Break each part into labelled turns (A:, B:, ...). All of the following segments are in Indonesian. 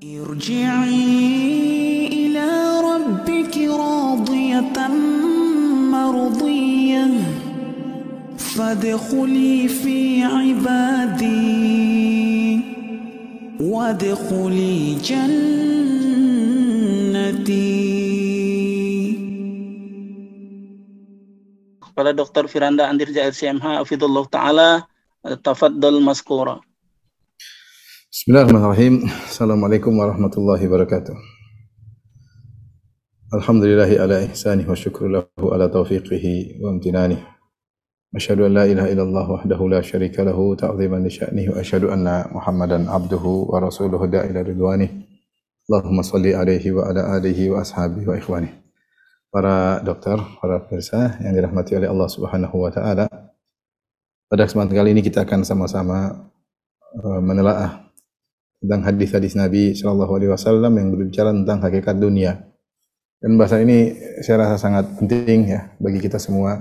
A: ارجعي إلى ربك راضية مرضية فادخلي في عبادي وادخلي جنتي
B: kepada Dr. Firanda Andirja LCMH Afidullah Ta'ala Tafaddal Maskura
C: Bismillahirrahmanirrahim. Assalamualaikum warahmatullahi wabarakatuh. Alhamdulillahi ala ihsanih wa syukru lahu ala taufiqihi wa amtinanih Asyhadu an la ilaha illallah wahdahu la syarika lahu ta'ziman li sya'nihi wa asyhadu anna Muhammadan abduhu wa rasuluhu da'ila ridwanih Allahumma salli alaihi wa ala alihi wa ashabihi wa ikhwanih para dokter, para pemirsa yang dirahmati oleh Allah Subhanahu wa taala. Pada kesempatan kali ini kita akan sama-sama uh, menelaah tentang hadis-hadis Nabi Shallallahu alaihi wasallam yang berbicara tentang hakikat dunia. Dan bahasa ini saya rasa sangat penting ya bagi kita semua,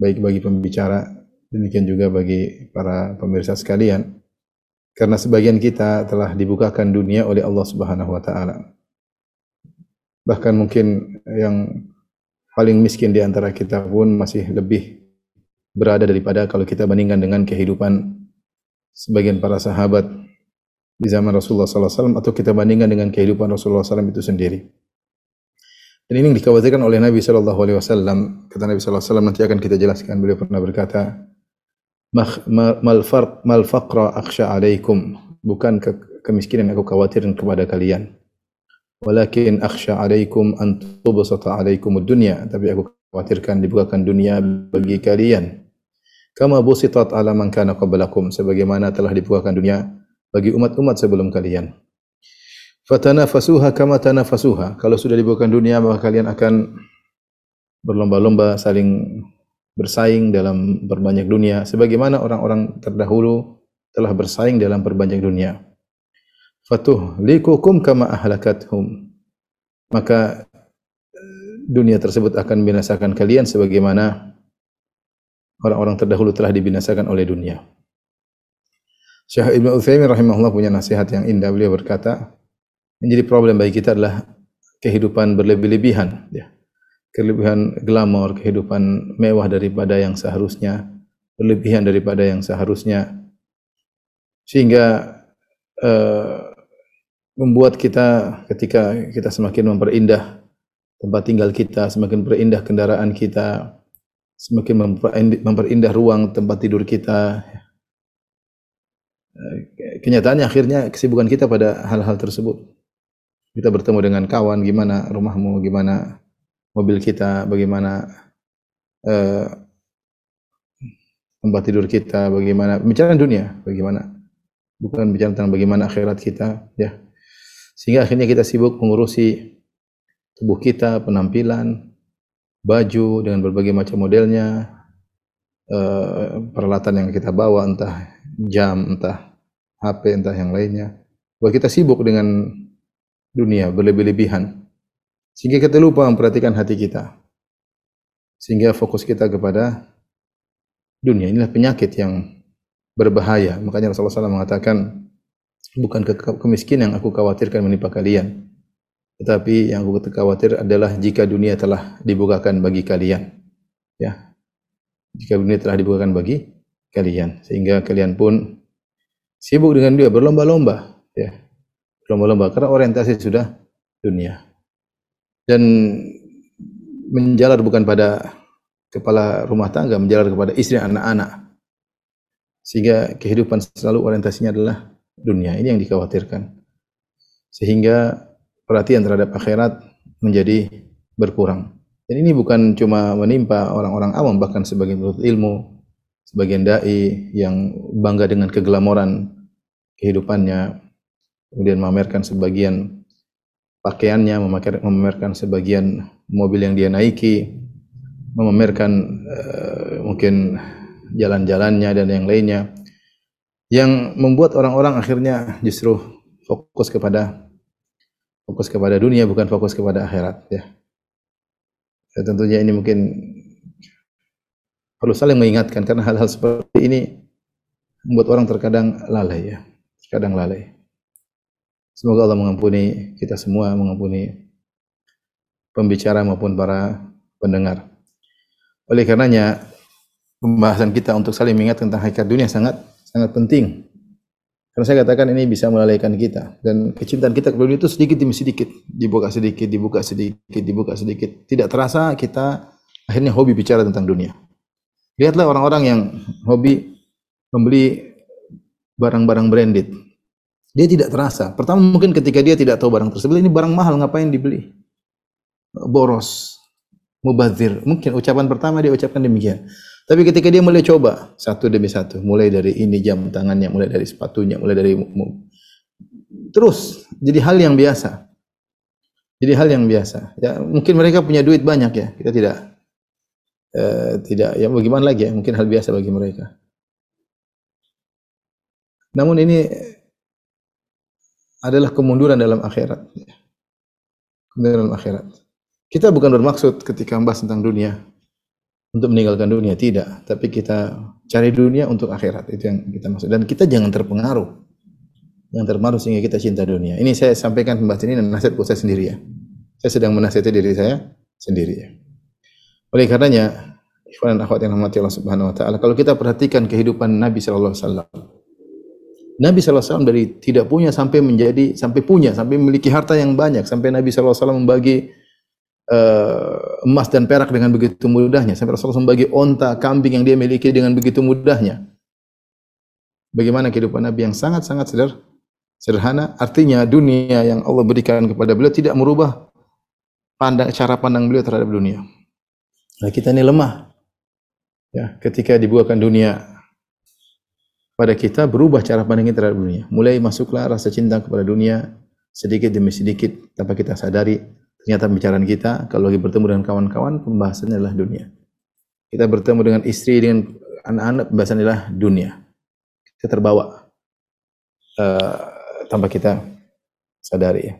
C: baik bagi pembicara, demikian juga bagi para pemirsa sekalian. Karena sebagian kita telah dibukakan dunia oleh Allah Subhanahu wa taala bahkan mungkin yang paling miskin di antara kita pun masih lebih berada daripada kalau kita bandingkan dengan kehidupan sebagian para sahabat di zaman Rasulullah SAW atau kita bandingkan dengan kehidupan Rasulullah SAW itu sendiri. Dan ini yang dikhawatirkan oleh Nabi SAW. Kata Nabi SAW nanti akan kita jelaskan. Beliau pernah berkata, mal farq mal faqra akhsha alaikum. Bukan ke kemiskinan aku khawatirkan kepada kalian walakin akhsha alaikum an tubsata alaikum dunya tapi aku khawatirkan dibukakan dunia bagi kalian kama busitat ala man kana qablakum sebagaimana telah dibukakan dunia bagi umat-umat sebelum kalian. Fatanafasuha kama tanafasuha. Kalau sudah dibukakan dunia maka kalian akan berlomba-lomba saling bersaing dalam berbanyak dunia. Sebagaimana orang-orang terdahulu telah bersaing dalam berbanyak dunia. Fatuh likukum kama ahlakathum. Maka dunia tersebut akan membinasakan kalian sebagaimana orang-orang terdahulu telah dibinasakan oleh dunia. Syekh Ibnu Utsaimin rahimahullah punya nasihat yang indah. Beliau berkata, yang jadi problem bagi kita adalah kehidupan berlebih-lebihan, ya. Kelebihan glamor, kehidupan mewah daripada yang seharusnya, berlebihan daripada yang seharusnya. Sehingga uh, membuat kita ketika kita semakin memperindah tempat tinggal kita, semakin berindah kendaraan kita, semakin memperindah ruang tempat tidur kita. Kenyataannya akhirnya kesibukan kita pada hal-hal tersebut. Kita bertemu dengan kawan, gimana rumahmu, gimana mobil kita, bagaimana uh, tempat tidur kita, bagaimana bicara dunia, bagaimana bukan bicara tentang bagaimana akhirat kita, ya sehingga akhirnya kita sibuk mengurusi tubuh kita, penampilan, baju dengan berbagai macam modelnya, eh, peralatan yang kita bawa, entah jam, entah HP, entah yang lainnya. Bahwa kita sibuk dengan dunia berlebih-lebihan. Sehingga kita lupa memperhatikan hati kita. Sehingga fokus kita kepada dunia. Inilah penyakit yang berbahaya. Makanya Rasulullah SAW mengatakan, bukan ke kemiskinan yang aku khawatirkan menimpa kalian. Tetapi yang aku khawatir adalah jika dunia telah dibukakan bagi kalian. Ya. Jika dunia telah dibukakan bagi kalian sehingga kalian pun sibuk dengan dia berlomba-lomba ya. Berlomba-lomba karena orientasi sudah dunia. Dan menjalar bukan pada kepala rumah tangga, menjalar kepada istri anak-anak. Sehingga kehidupan selalu orientasinya adalah dunia. Ini yang dikhawatirkan. Sehingga perhatian terhadap akhirat menjadi berkurang. Dan ini bukan cuma menimpa orang-orang awam, bahkan sebagian penuntut ilmu, sebagian dai yang bangga dengan keglamoran kehidupannya, kemudian memamerkan sebagian pakaiannya, memamerkan sebagian mobil yang dia naiki, memamerkan uh, mungkin jalan-jalannya dan yang lainnya yang membuat orang-orang akhirnya justru fokus kepada fokus kepada dunia bukan fokus kepada akhirat ya. ya tentunya ini mungkin perlu saling mengingatkan karena hal-hal seperti ini membuat orang terkadang lalai ya, terkadang lalai. Semoga Allah mengampuni kita semua, mengampuni pembicara maupun para pendengar. Oleh karenanya, pembahasan kita untuk saling mengingat tentang hakikat dunia sangat sangat penting. Karena saya katakan ini bisa melalaikan kita dan kecintaan kita kepada dunia itu sedikit demi sedikit, dibuka sedikit, dibuka sedikit, dibuka sedikit. Tidak terasa kita akhirnya hobi bicara tentang dunia. Lihatlah orang-orang yang hobi membeli barang-barang branded. Dia tidak terasa. Pertama mungkin ketika dia tidak tahu barang tersebut ini barang mahal ngapain dibeli? Boros, mubazir. Mungkin ucapan pertama dia ucapkan demikian. Tapi ketika dia mulai coba satu demi satu, mulai dari ini jam tangannya, mulai dari sepatunya, mulai dari terus jadi hal yang biasa. Jadi hal yang biasa. Ya, mungkin mereka punya duit banyak ya. Kita tidak uh, tidak ya bagaimana lagi ya, mungkin hal biasa bagi mereka. Namun ini adalah kemunduran dalam akhirat. Kemunduran dalam akhirat. Kita bukan bermaksud ketika membahas tentang dunia untuk meninggalkan dunia tidak, tapi kita cari dunia untuk akhirat itu yang kita maksud dan kita jangan terpengaruh yang terpengaruh sehingga kita cinta dunia. Ini saya sampaikan pembahasan ini dan nasihat saya sendiri ya. Saya sedang menasihati diri saya sendiri ya. Oleh karenanya, ikhwan dan akhwat yang rahmati Allah Subhanahu wa taala, kalau kita perhatikan kehidupan Nabi sallallahu alaihi wasallam. Nabi sallallahu alaihi wasallam dari tidak punya sampai menjadi sampai punya, sampai memiliki harta yang banyak, sampai Nabi sallallahu alaihi wasallam membagi uh, emas dan perak dengan begitu mudahnya. Sampai Rasulullah membagi onta, kambing yang dia miliki dengan begitu mudahnya. Bagaimana kehidupan Nabi yang sangat-sangat sederhana. Artinya dunia yang Allah berikan kepada beliau tidak merubah pandang, cara pandang beliau terhadap dunia. Nah, kita ini lemah. Ya, ketika dibuahkan dunia pada kita berubah cara pandang kita terhadap dunia. Mulai masuklah rasa cinta kepada dunia sedikit demi sedikit tanpa kita sadari Ternyata pembicaraan kita kalau lagi bertemu dengan kawan-kawan pembahasannya adalah dunia. Kita bertemu dengan istri dengan anak-anak pembahasannya adalah dunia. Kita terbawa uh, tanpa kita sadari ya.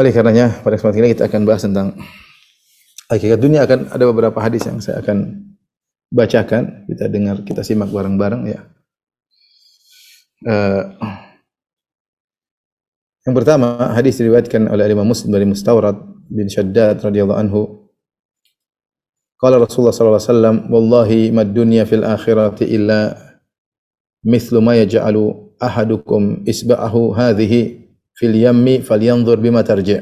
C: Oleh karenanya pada kesempatan ini kita akan bahas tentang hakikat dunia akan ada beberapa hadis yang saya akan bacakan kita dengar kita simak bareng-bareng ya. Uh, yang pertama, hadis diriwayatkan oleh Imam Muslim dari Mustawrad bin Shaddad radhiyallahu anhu. Qala Rasulullah sallallahu alaihi wasallam, "Wallahi mad dunya fil akhirati illa mithlu ma yaj'alu ahadukum isba'ahu hadhihi fil yammi falyanzur bima tarji'."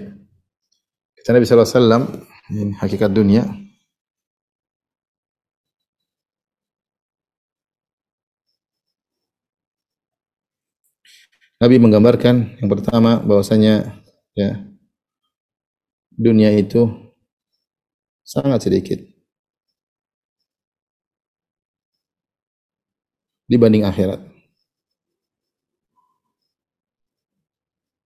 C: Kata Nabi sallallahu alaihi wasallam, ini hakikat dunia. Nabi menggambarkan yang pertama bahwasanya ya dunia itu sangat sedikit dibanding akhirat.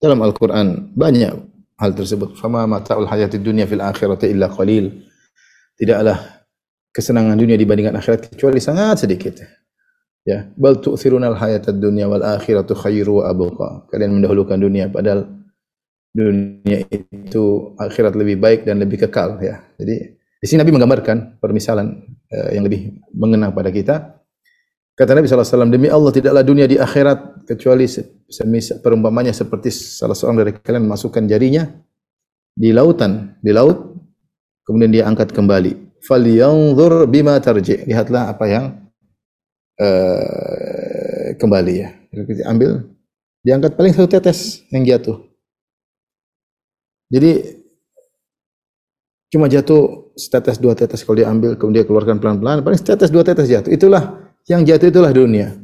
C: Dalam Al-Qur'an banyak hal tersebut. Fama mata'ul hayati dunya fil akhirati illa qalil. Tidaklah kesenangan dunia dibandingkan akhirat kecuali sangat sedikit. Ya, bal tu'thiruna al-hayatad dunya wal akhiratu khairu wa abqa. Kalian mendahulukan dunia padahal dunia itu akhirat lebih baik dan lebih kekal ya. Jadi di sini Nabi menggambarkan permisalan uh, yang lebih mengena pada kita. Kata Nabi SAW, demi Allah tidaklah dunia di akhirat kecuali semisal perumpamannya seperti salah seorang dari kalian masukkan jarinya di lautan, di laut, kemudian dia angkat kembali. Falyanzur bima tarji. Lihatlah apa yang uh, kembali ya. Ambil, diangkat paling satu tetes yang jatuh. Jadi cuma jatuh setetes dua tetes kalau diambil kemudian keluarkan pelan-pelan paling setetes dua tetes jatuh. Itulah yang jatuh itulah dunia.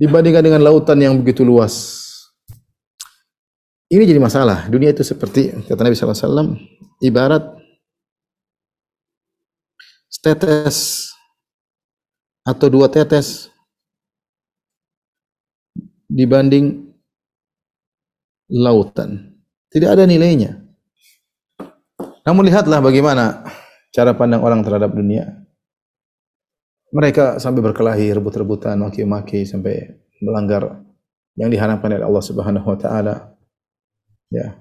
C: Dibandingkan dengan lautan yang begitu luas. Ini jadi masalah. Dunia itu seperti kata Nabi SAW, ibarat setetes atau dua tetes dibanding lautan. Tidak ada nilainya. Namun lihatlah bagaimana cara pandang orang terhadap dunia. Mereka sampai berkelahi, rebut-rebutan, maki-maki sampai melanggar yang diharapkan oleh Allah Subhanahu wa taala. Ya,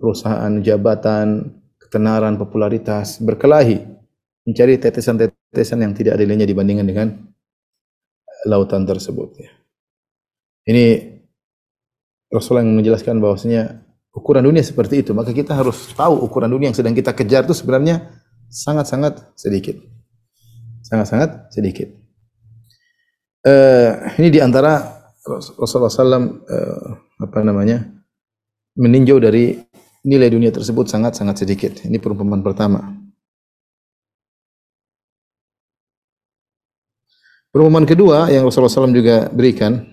C: perusahaan, jabatan, ketenaran, popularitas, berkelahi mencari tetesan-tetesan tetesan yang tidak ada nilainya dibandingkan dengan lautan tersebut ya. Ini Rasulullah yang menjelaskan bahwasanya ukuran dunia seperti itu, maka kita harus tahu ukuran dunia yang sedang kita kejar itu sebenarnya sangat-sangat sedikit. Sangat-sangat sedikit. Eh, ini di antara Rasulullah SAW eh, apa namanya meninjau dari nilai dunia tersebut sangat-sangat sedikit. Ini perumpamaan pertama. Perumpamaan kedua yang Rasulullah SAW juga berikan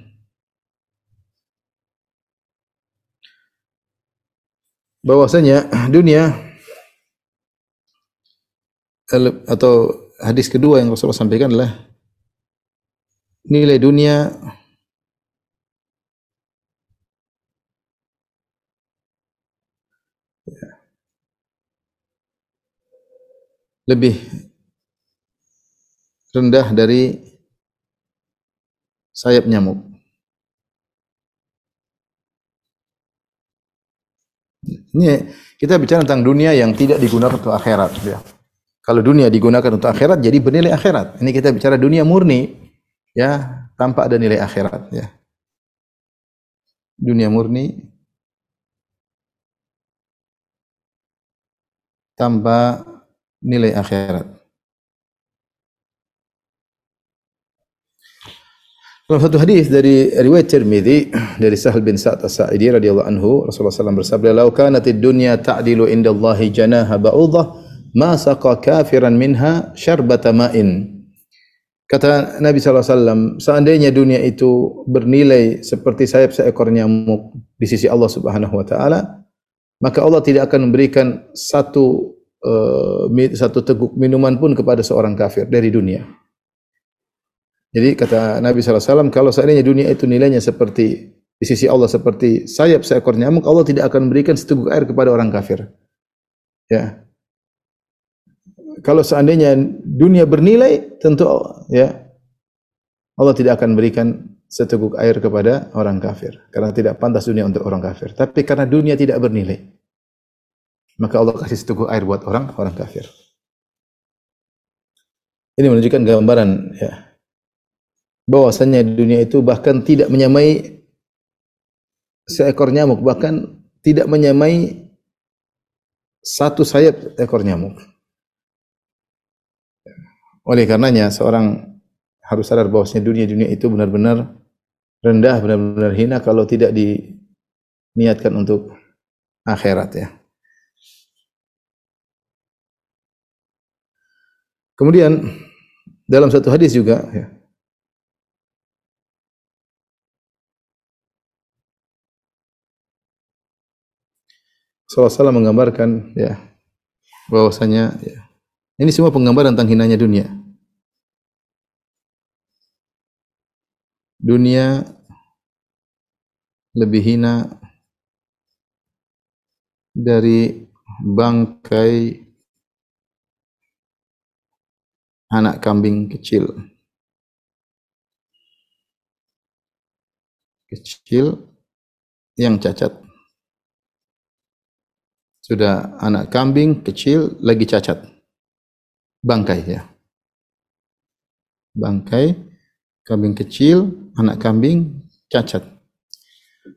C: bahwasanya dunia atau hadis kedua yang Rasulullah sampaikan adalah nilai dunia lebih rendah dari sayap nyamuk. Ini kita bicara tentang dunia yang tidak digunakan untuk akhirat. Ya. Kalau dunia digunakan untuk akhirat, jadi bernilai akhirat. Ini kita bicara dunia murni, ya tanpa ada nilai akhirat. Ya. Dunia murni tanpa nilai akhirat. Dalam satu hadis dari riwayat Tirmizi dari Sahal bin Sa'ad As-Sa'idi radhiyallahu anhu Rasulullah SAW bersabda "Lau kanatid dunya ta'dilu indallahi janaha ba'udah ma saqa kafiran minha syarbata ma'in." Kata Nabi SAW, seandainya dunia itu bernilai seperti sayap seekor nyamuk di sisi Allah Subhanahu wa taala, maka Allah tidak akan memberikan satu uh, satu teguk minuman pun kepada seorang kafir dari dunia. Jadi kata Nabi SAW, kalau seandainya dunia itu nilainya seperti di sisi Allah seperti sayap seekor nyamuk, Allah tidak akan memberikan seteguk air kepada orang kafir. Ya. Kalau seandainya dunia bernilai, tentu ya Allah tidak akan berikan seteguk air kepada orang kafir karena tidak pantas dunia untuk orang kafir. Tapi karena dunia tidak bernilai, maka Allah kasih seteguk air buat orang orang kafir. Ini menunjukkan gambaran ya bahwasanya dunia itu bahkan tidak menyamai seekor nyamuk, bahkan tidak menyamai satu sayap ekor nyamuk. Oleh karenanya seorang harus sadar bahwasanya dunia-dunia itu benar-benar rendah, benar-benar hina kalau tidak diniatkan untuk akhirat ya. Kemudian dalam satu hadis juga ya, SAW menggambarkan ya bahwasanya ya, ini semua penggambaran tentang hinanya dunia. Dunia lebih hina dari bangkai anak kambing kecil. Kecil yang cacat sudah anak kambing kecil lagi cacat. Bangkai ya. Bangkai kambing kecil, anak kambing cacat.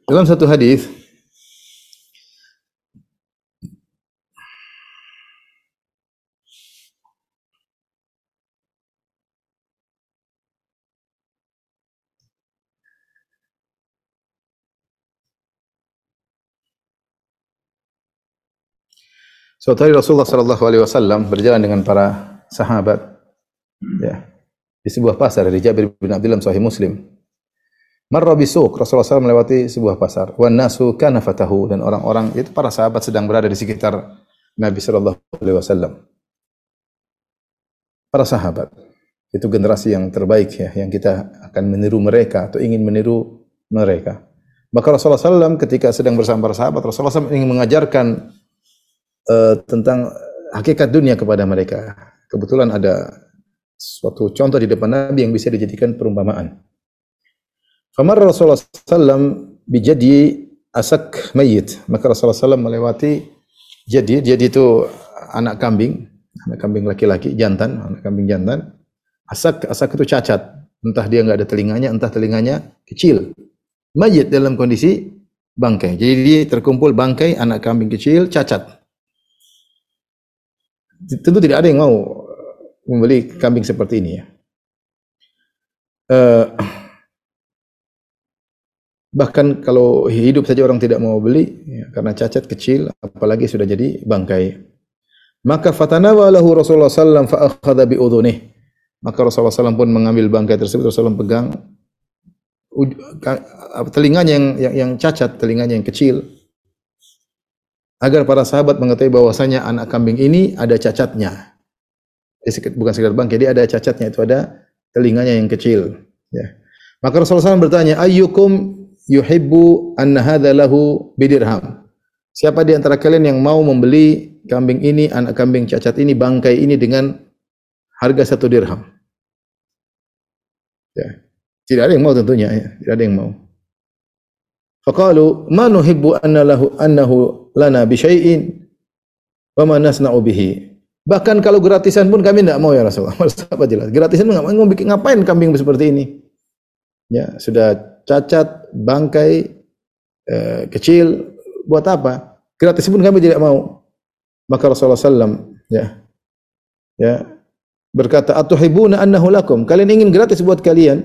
C: Dalam satu hadis Suatu hari Rasulullah sallallahu alaihi wasallam berjalan dengan para sahabat ya di sebuah pasar dari Jabir bin Abdullah sahih Muslim. Marra bisuq Rasulullah SAW melewati sebuah pasar. Wan nasu kana fatahu dan orang-orang itu para sahabat sedang berada di sekitar Nabi sallallahu alaihi wasallam. Para sahabat itu generasi yang terbaik ya yang kita akan meniru mereka atau ingin meniru mereka. Maka Rasulullah SAW ketika sedang bersama para sahabat, Rasulullah SAW ingin mengajarkan uh, tentang hakikat dunia kepada mereka. Kebetulan ada suatu contoh di depan Nabi yang bisa dijadikan perumpamaan. Famar Rasulullah sallam bijadi asak mayit. Maka Rasulullah sallam melewati jadi jadi itu anak kambing, anak kambing laki-laki jantan, anak kambing jantan. Asak asak itu cacat. Entah dia nggak ada telinganya, entah telinganya kecil. Mayit dalam kondisi bangkai. Jadi terkumpul bangkai anak kambing kecil cacat. Tentu tidak ada yang mau membeli kambing seperti ini ya. Uh, bahkan kalau hidup saja orang tidak mau beli ya, karena cacat kecil, apalagi sudah jadi bangkai. Maka fatanawalahu Rasulullah sallam fa akhadha bi udhunih. Maka Rasulullah sallam pun mengambil bangkai tersebut Rasulullah pegang telinganya yang, yang yang cacat, telinganya yang kecil agar para sahabat mengetahui bahwasanya anak kambing ini ada cacatnya. Bukan sekedar bangkai, dia ada cacatnya itu ada telinganya yang kecil. Ya. Maka Rasulullah SAW bertanya, ayyukum yuhibbu anna hadha lahu bidirham. Siapa di antara kalian yang mau membeli kambing ini, anak kambing cacat ini, bangkai ini dengan harga satu dirham? Ya. Tidak ada yang mau tentunya, ya. tidak ada yang mau. Faqalu ma nuhibbu anna lahu annahu lana bi wa ma nasna'u bihi. Bahkan kalau gratisan pun kami tidak mau ya Rasulullah. Apa jelas? Gratisan nggak mau bikin ngapain kambing seperti ini? Ya, sudah cacat, bangkai, eh, kecil, buat apa? Gratis pun kami tidak mau. Maka Rasulullah sallam ya ya berkata atuhibuna annahu lakum. Kalian ingin gratis buat kalian?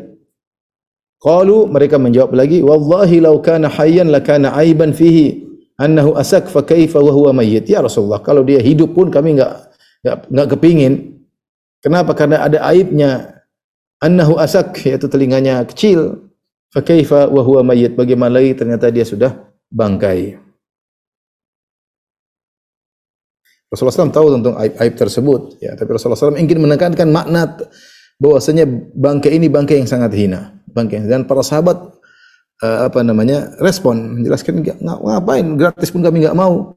C: Qalu mereka menjawab lagi, "Wallahi law kana hayyan lakana aiban fihi annahu asak fa kaifa wa huwa mayyit." Ya Rasulullah, kalau dia hidup pun kami enggak enggak, enggak kepingin. Kenapa? Karena ada aibnya. Annahu asak yaitu telinganya kecil. Fa kaifa wa huwa mayyit. Bagaimana lagi ternyata dia sudah bangkai. Rasulullah SAW tahu tentang aib-aib tersebut, ya. Tapi Rasulullah SAW ingin menekankan makna bahwasanya bangkai ini bangkai yang sangat hina bangkai dan para sahabat uh, apa namanya respon menjelaskan ngapain gratis pun kami nggak mau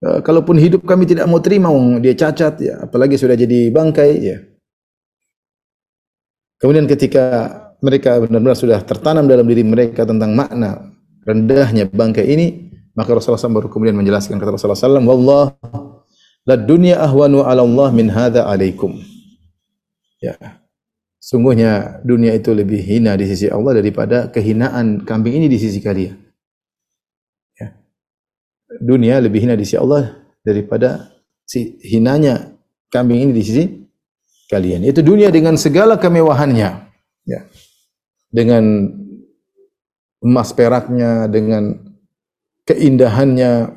C: kalaupun hidup kami tidak mau terima dia cacat ya. Apalagi sudah jadi bangkai ya. Kemudian ketika mereka benar-benar sudah tertanam dalam diri mereka tentang makna rendahnya bangkai ini maka Rasulullah SAW baru kemudian menjelaskan kata Rasulullah SAW wallah la dunya ahwanu ala Allah min hadha alaikum. Ya. Sungguhnya dunia itu lebih hina di sisi Allah daripada kehinaan kambing ini di sisi kalian. Dunia lebih hina di sisi Allah daripada si hinanya kambing ini di sisi kalian. Itu dunia dengan segala kemewahannya. Ya. Dengan emas peraknya, dengan keindahannya,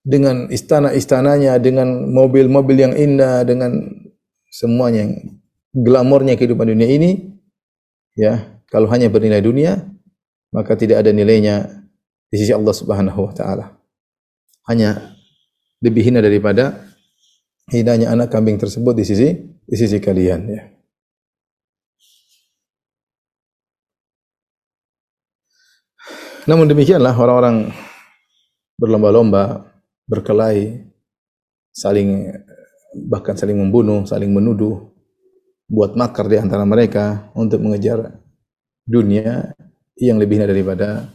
C: dengan istana-istananya, dengan mobil-mobil yang indah, dengan semuanya yang glamornya kehidupan dunia ini ya kalau hanya bernilai dunia maka tidak ada nilainya di sisi Allah Subhanahu wa taala. Hanya lebih hina daripada hinanya anak kambing tersebut di sisi di sisi kalian ya. Namun demikianlah orang-orang berlomba-lomba, berkelahi, saling bahkan saling membunuh, saling menuduh, buat makar di antara mereka untuk mengejar dunia yang lebih hina daripada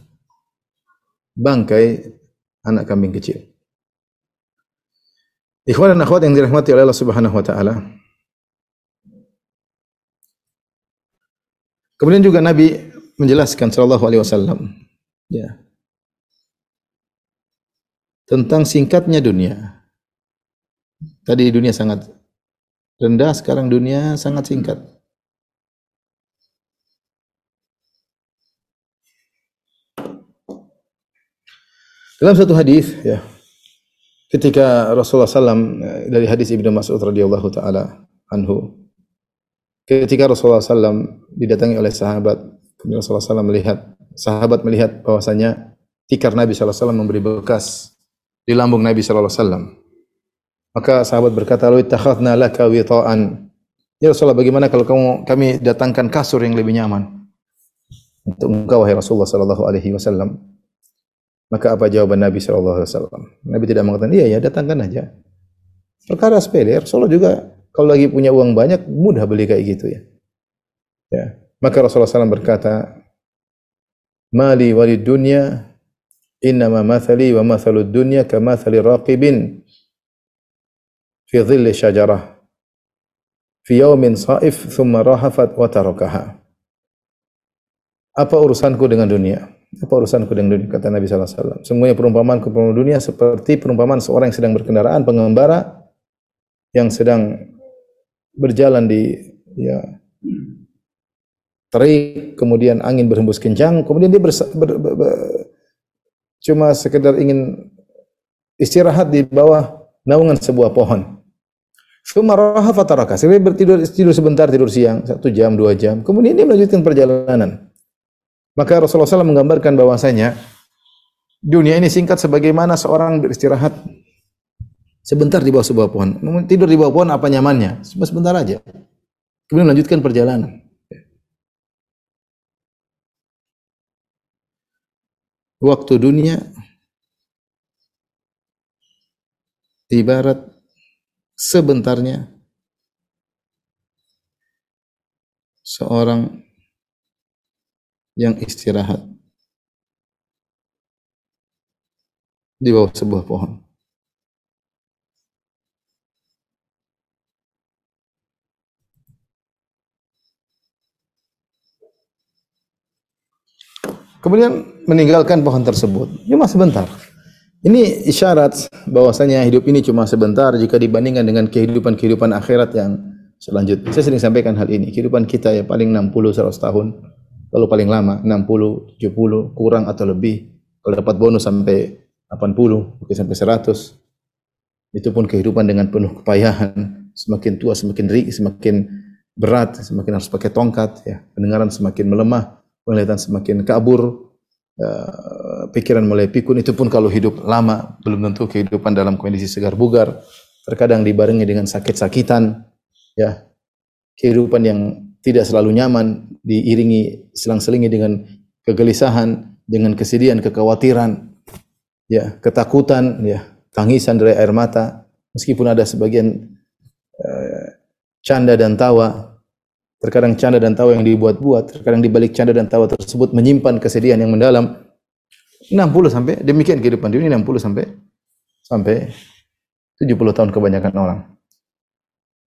C: bangkai anak kambing kecil. Ikhwan dan akhwat yang dirahmati oleh Allah Subhanahu wa taala. Kemudian juga Nabi menjelaskan sallallahu alaihi wasallam ya. Tentang singkatnya dunia. Tadi dunia sangat rendah, sekarang dunia sangat singkat. Dalam satu hadis ya, ketika Rasulullah SAW dari hadis Ibnu Mas'ud radhiyallahu taala anhu, ketika Rasulullah SAW didatangi oleh sahabat, kemudian Rasulullah SAW melihat sahabat melihat bahwasanya tikar Nabi SAW memberi bekas di lambung Nabi SAW. Maka sahabat berkata, "Law ittakhadna laka wita'an." Ya Rasulullah, bagaimana kalau kamu kami datangkan kasur yang lebih nyaman untuk engkau wahai Rasulullah sallallahu alaihi wasallam? Maka apa jawaban Nabi sallallahu alaihi wasallam? Nabi tidak mengatakan, "Iya ya, datangkan aja." Perkara sepele, Rasulullah juga kalau lagi punya uang banyak mudah beli kayak gitu ya. Ya. Maka Rasulullah SAW berkata, "Mali walid dunya innama mathali wa mathalud dunya kamathali raqibin fi dhilli syajarah fi yaumin saif thumma rahafat wa tarakaha. Apa urusanku dengan dunia? Apa urusanku dengan dunia? Kata Nabi wasallam. Semuanya perumpamaan perumpamaan dunia seperti perumpamaan seorang yang sedang berkendaraan pengembara yang sedang berjalan di ya terik, kemudian angin berhembus kencang, kemudian dia bersa, ber, ber, ber, cuma sekedar ingin istirahat di bawah naungan sebuah pohon. Sumaraha fataraka. Saya bertidur tidur sebentar, tidur siang, satu jam, dua jam. Kemudian dia melanjutkan perjalanan. Maka Rasulullah SAW menggambarkan bahwasanya dunia ini singkat sebagaimana seorang beristirahat sebentar di bawah sebuah pohon. Tidur di bawah pohon apa nyamannya? Sebentar aja. Kemudian melanjutkan perjalanan. Waktu dunia ibarat sebentarnya seorang yang istirahat di bawah sebuah pohon. Kemudian meninggalkan pohon tersebut. Cuma sebentar. Ini isyarat bahwasanya hidup ini cuma sebentar jika dibandingkan dengan kehidupan-kehidupan akhirat yang selanjutnya. Saya sering sampaikan hal ini. Kehidupan kita ya paling 60 100 tahun. Kalau paling lama 60, 70, kurang atau lebih. Kalau dapat bonus sampai 80, mungkin sampai 100. Itu pun kehidupan dengan penuh kepayahan. Semakin tua semakin ri, semakin berat, semakin harus pakai tongkat ya. Pendengaran semakin melemah, penglihatan semakin kabur, uh, pikiran mulai pikun itu pun kalau hidup lama belum tentu kehidupan dalam kondisi segar bugar terkadang dibarengi dengan sakit-sakitan ya kehidupan yang tidak selalu nyaman diiringi selang-selingi dengan kegelisahan dengan kesedihan kekhawatiran ya ketakutan ya tangisan dari air mata meskipun ada sebagian uh, canda dan tawa Terkadang canda dan tawa yang dibuat-buat, terkadang di balik canda dan tawa tersebut menyimpan kesedihan yang mendalam. 60 sampai demikian kehidupan dunia 60 sampai sampai 70 tahun kebanyakan orang.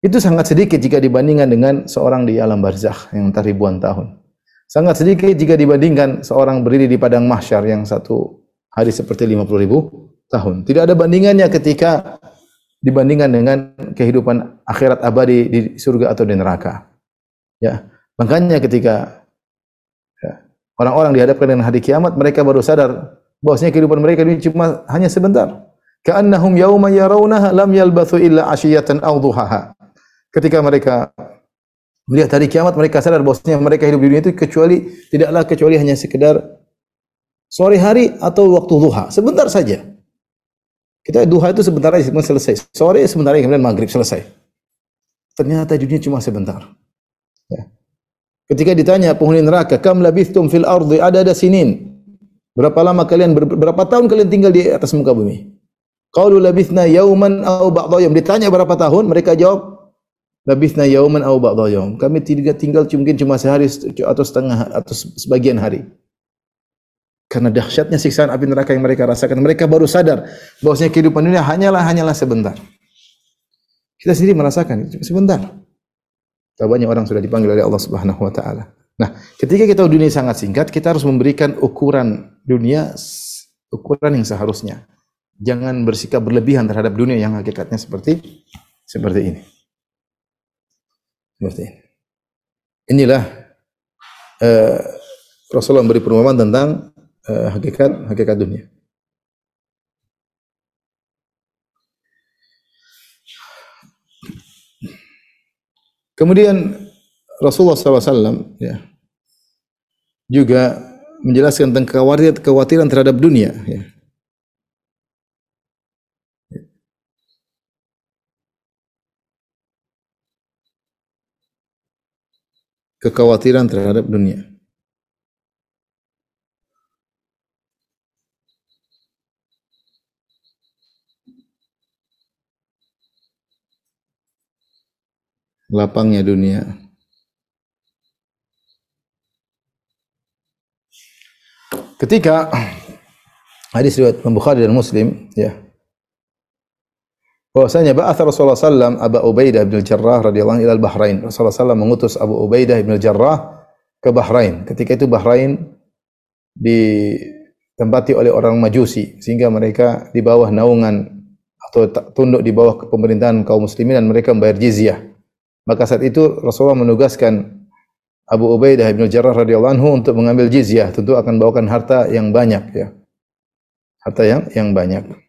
C: Itu sangat sedikit jika dibandingkan dengan seorang di alam barzakh yang entah ribuan tahun. Sangat sedikit jika dibandingkan seorang berdiri di padang mahsyar yang satu hari seperti 50 ribu tahun. Tidak ada bandingannya ketika dibandingkan dengan kehidupan akhirat abadi di surga atau di neraka. Ya, makanya ketika ya, orang-orang dihadapkan dengan hari kiamat, mereka baru sadar bahwasanya kehidupan mereka ini cuma hanya sebentar. Ka'annahum yauma yarawnaha lam yalbathu illa ashiyatan aw. Ketika mereka melihat hari kiamat, mereka sadar bahwasanya mereka hidup di dunia itu kecuali tidaklah kecuali hanya sekedar sore hari atau waktu duha, sebentar saja. Kita duha itu sebentar aja selesai. Sore sebentar aja kemudian maghrib selesai. Ternyata dunia cuma sebentar. Ya. Ketika ditanya penghuni neraka, "Kam labithtum fil ardi adada sinin?" Berapa lama kalian berapa tahun kalian tinggal di atas muka bumi? Qalu labithna yauman aw ba'dha yaum. Ditanya berapa tahun, mereka jawab, labithna yauman aw ba'dha yaum. Kami tinggal tinggal mungkin cuma sehari atau setengah atau sebagian hari. Karena dahsyatnya siksaan api neraka yang mereka rasakan, mereka baru sadar bahwasanya kehidupan dunia hanyalah hanyalah sebentar. Kita sendiri merasakan sebentar. Berapa banyak orang sudah dipanggil oleh Allah Subhanahu wa taala. Nah, ketika kita dunia sangat singkat, kita harus memberikan ukuran dunia ukuran yang seharusnya. Jangan bersikap berlebihan terhadap dunia yang hakikatnya seperti seperti ini. Seperti ini. Inilah uh, Rasulullah memberi perumpamaan tentang uh, hakikat hakikat dunia. Kemudian Rasulullah SAW ya, juga menjelaskan tentang kekhawatiran terhadap dunia. Ya. Kekhawatiran terhadap dunia. lapangnya dunia. Ketika hadis riwayat Bukhari dan Muslim ya bahwasanya ba'atha Rasulullah sallam Abu Ubaidah bin Jarrah radhiyallahu anhu ila Bahrain. Rasulullah sallam mengutus Abu Ubaidah bin Jarrah ke Bahrain. Ketika itu Bahrain ditempati oleh orang Majusi sehingga mereka di bawah naungan atau ta- tunduk di bawah pemerintahan kaum muslimin dan mereka membayar jizyah. Maka saat itu Rasulullah menugaskan Abu Ubaidah bin Jarrah radhiyallahu anhu untuk mengambil jizyah, tentu akan bawakan harta yang banyak ya. Harta yang yang banyak.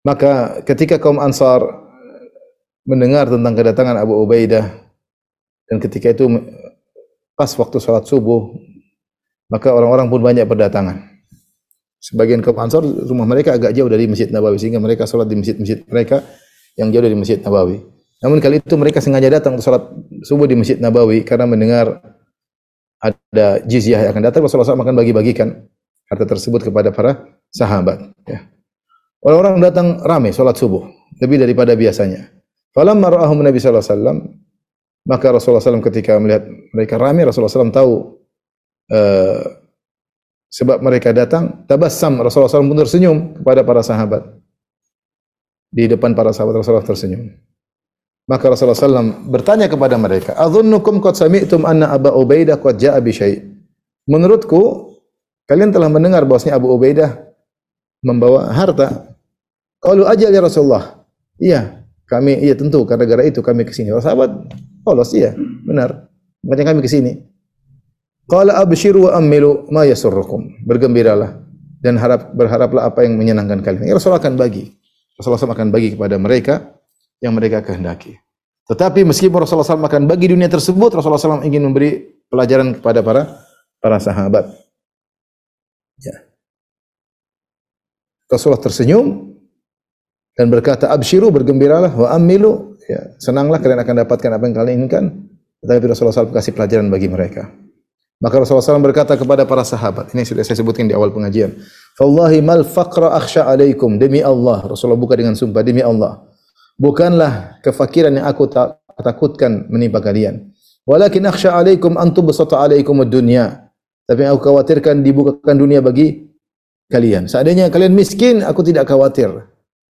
C: Maka ketika kaum Ansar mendengar tentang kedatangan Abu Ubaidah dan ketika itu pas waktu sholat subuh, maka orang-orang pun banyak berdatangan. Sebagian kaum Ansar rumah mereka agak jauh dari Masjid Nabawi sehingga mereka sholat di masjid-masjid mereka yang jauh dari Masjid Nabawi. Namun kali itu mereka sengaja datang untuk sholat subuh di Masjid Nabawi karena mendengar ada jizyah yang akan datang Rasulullah SAW akan bagi-bagikan harta tersebut kepada para sahabat. Ya. Orang-orang datang ramai sholat subuh lebih daripada biasanya. Falamma ra'ahum Nabi sallallahu alaihi wasallam maka Rasulullah SAW ketika melihat mereka ramai Rasulullah SAW tahu eh, sebab mereka datang tabassam Rasulullah SAW pun tersenyum kepada para sahabat. Di depan para sahabat Rasulullah tersenyum. Maka Rasulullah SAW bertanya kepada mereka adhunnukum qad sami'tum anna Aba Ubaidah qad ja'a bi syai' menurutku kalian telah mendengar bahwasanya Abu Ubaidah membawa harta qalu ajal ya Rasulullah iya kami iya tentu karena gara itu kami ke sini sahabat polos iya benar makanya kami ke sini Qala abshiru wa amilu ma yasurrukum. Bergembiralah dan harap berharaplah apa yang menyenangkan kalian. Ya Rasulullah akan bagi. Rasulullah SAW akan bagi kepada mereka yang mereka kehendaki. Tetapi meskipun Rasulullah SAW akan bagi dunia tersebut, Rasulullah SAW ingin memberi pelajaran kepada para para sahabat. Ya. Rasulullah tersenyum dan berkata, "Abshiru, bergembiralah wa amilu." Ya, senanglah kalian akan dapatkan apa yang kalian inginkan. Tetapi Rasulullah SAW kasih pelajaran bagi mereka. Maka Rasulullah SAW berkata kepada para sahabat, ini sudah saya sebutkan di awal pengajian. Fallahi mal faqra akhsha alaikum. Demi Allah, Rasulullah buka dengan sumpah, demi Allah. Bukanlah kefakiran yang aku ta takutkan menimpa kalian. Walakin akhsha alaikum antum basata alaikum ad-dunya. Tapi yang aku khawatirkan dibukakan dunia bagi kalian. Seandainya kalian miskin, aku tidak khawatir.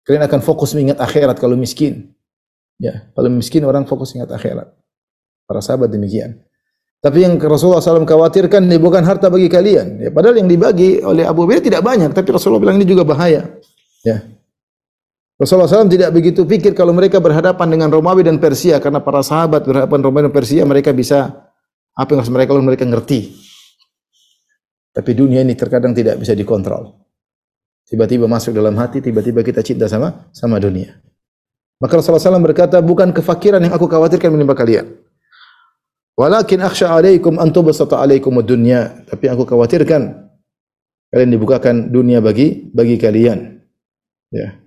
C: Kalian akan fokus mengingat akhirat kalau miskin. Ya, kalau miskin orang fokus ingat akhirat. Para sahabat demikian. Tapi yang Rasulullah SAW khawatirkan ini bukan harta bagi kalian. Ya, padahal yang dibagi oleh Abu Bakar tidak banyak, tapi Rasulullah bilang ini juga bahaya. Ya. Rasulullah SAW tidak begitu pikir kalau mereka berhadapan dengan Romawi dan Persia karena para sahabat berhadapan Romawi dan Persia mereka bisa apa yang harus mereka lakukan mereka ngerti. Tapi dunia ini terkadang tidak bisa dikontrol. Tiba-tiba masuk dalam hati, tiba-tiba kita cinta sama sama dunia. Maka Rasulullah SAW berkata, bukan kefakiran yang aku khawatirkan menimpa kalian. Walakin akhsha alaikum an tubsata alaikum dunya. Tapi aku khawatirkan kalian dibukakan dunia bagi bagi kalian. Ya.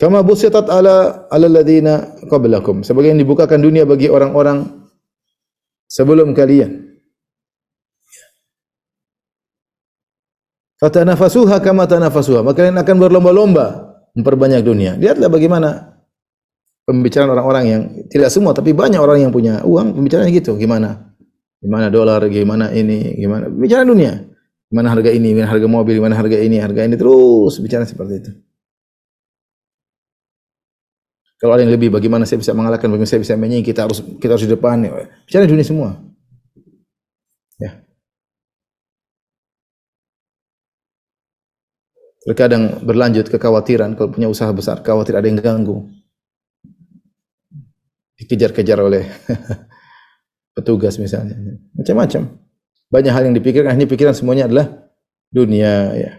C: Kama busitat ala ala qablakum. Sebagaimana dibukakan dunia bagi orang-orang sebelum kalian. Fatanafasuha kama tanafasuha. Maka kalian akan berlomba-lomba memperbanyak dunia. Lihatlah bagaimana pembicaraan orang-orang yang tidak semua tapi banyak orang yang punya uang pembicaraan gitu. Gimana? Gimana dolar gimana ini gimana? Bicara dunia. Gimana harga ini gimana harga mobil gimana harga ini harga ini. Terus bicara seperti itu. Kalau ada yang lebih bagaimana saya bisa mengalahkan bagaimana saya bisa menyingkir kita harus kita harus di depan. Bicara dunia semua ya terkadang berlanjut kekhawatiran kalau punya usaha besar khawatir ada yang ganggu dikejar-kejar oleh petugas misalnya. Macam-macam. Banyak hal yang dipikirkan, ini pikiran semuanya adalah dunia ya.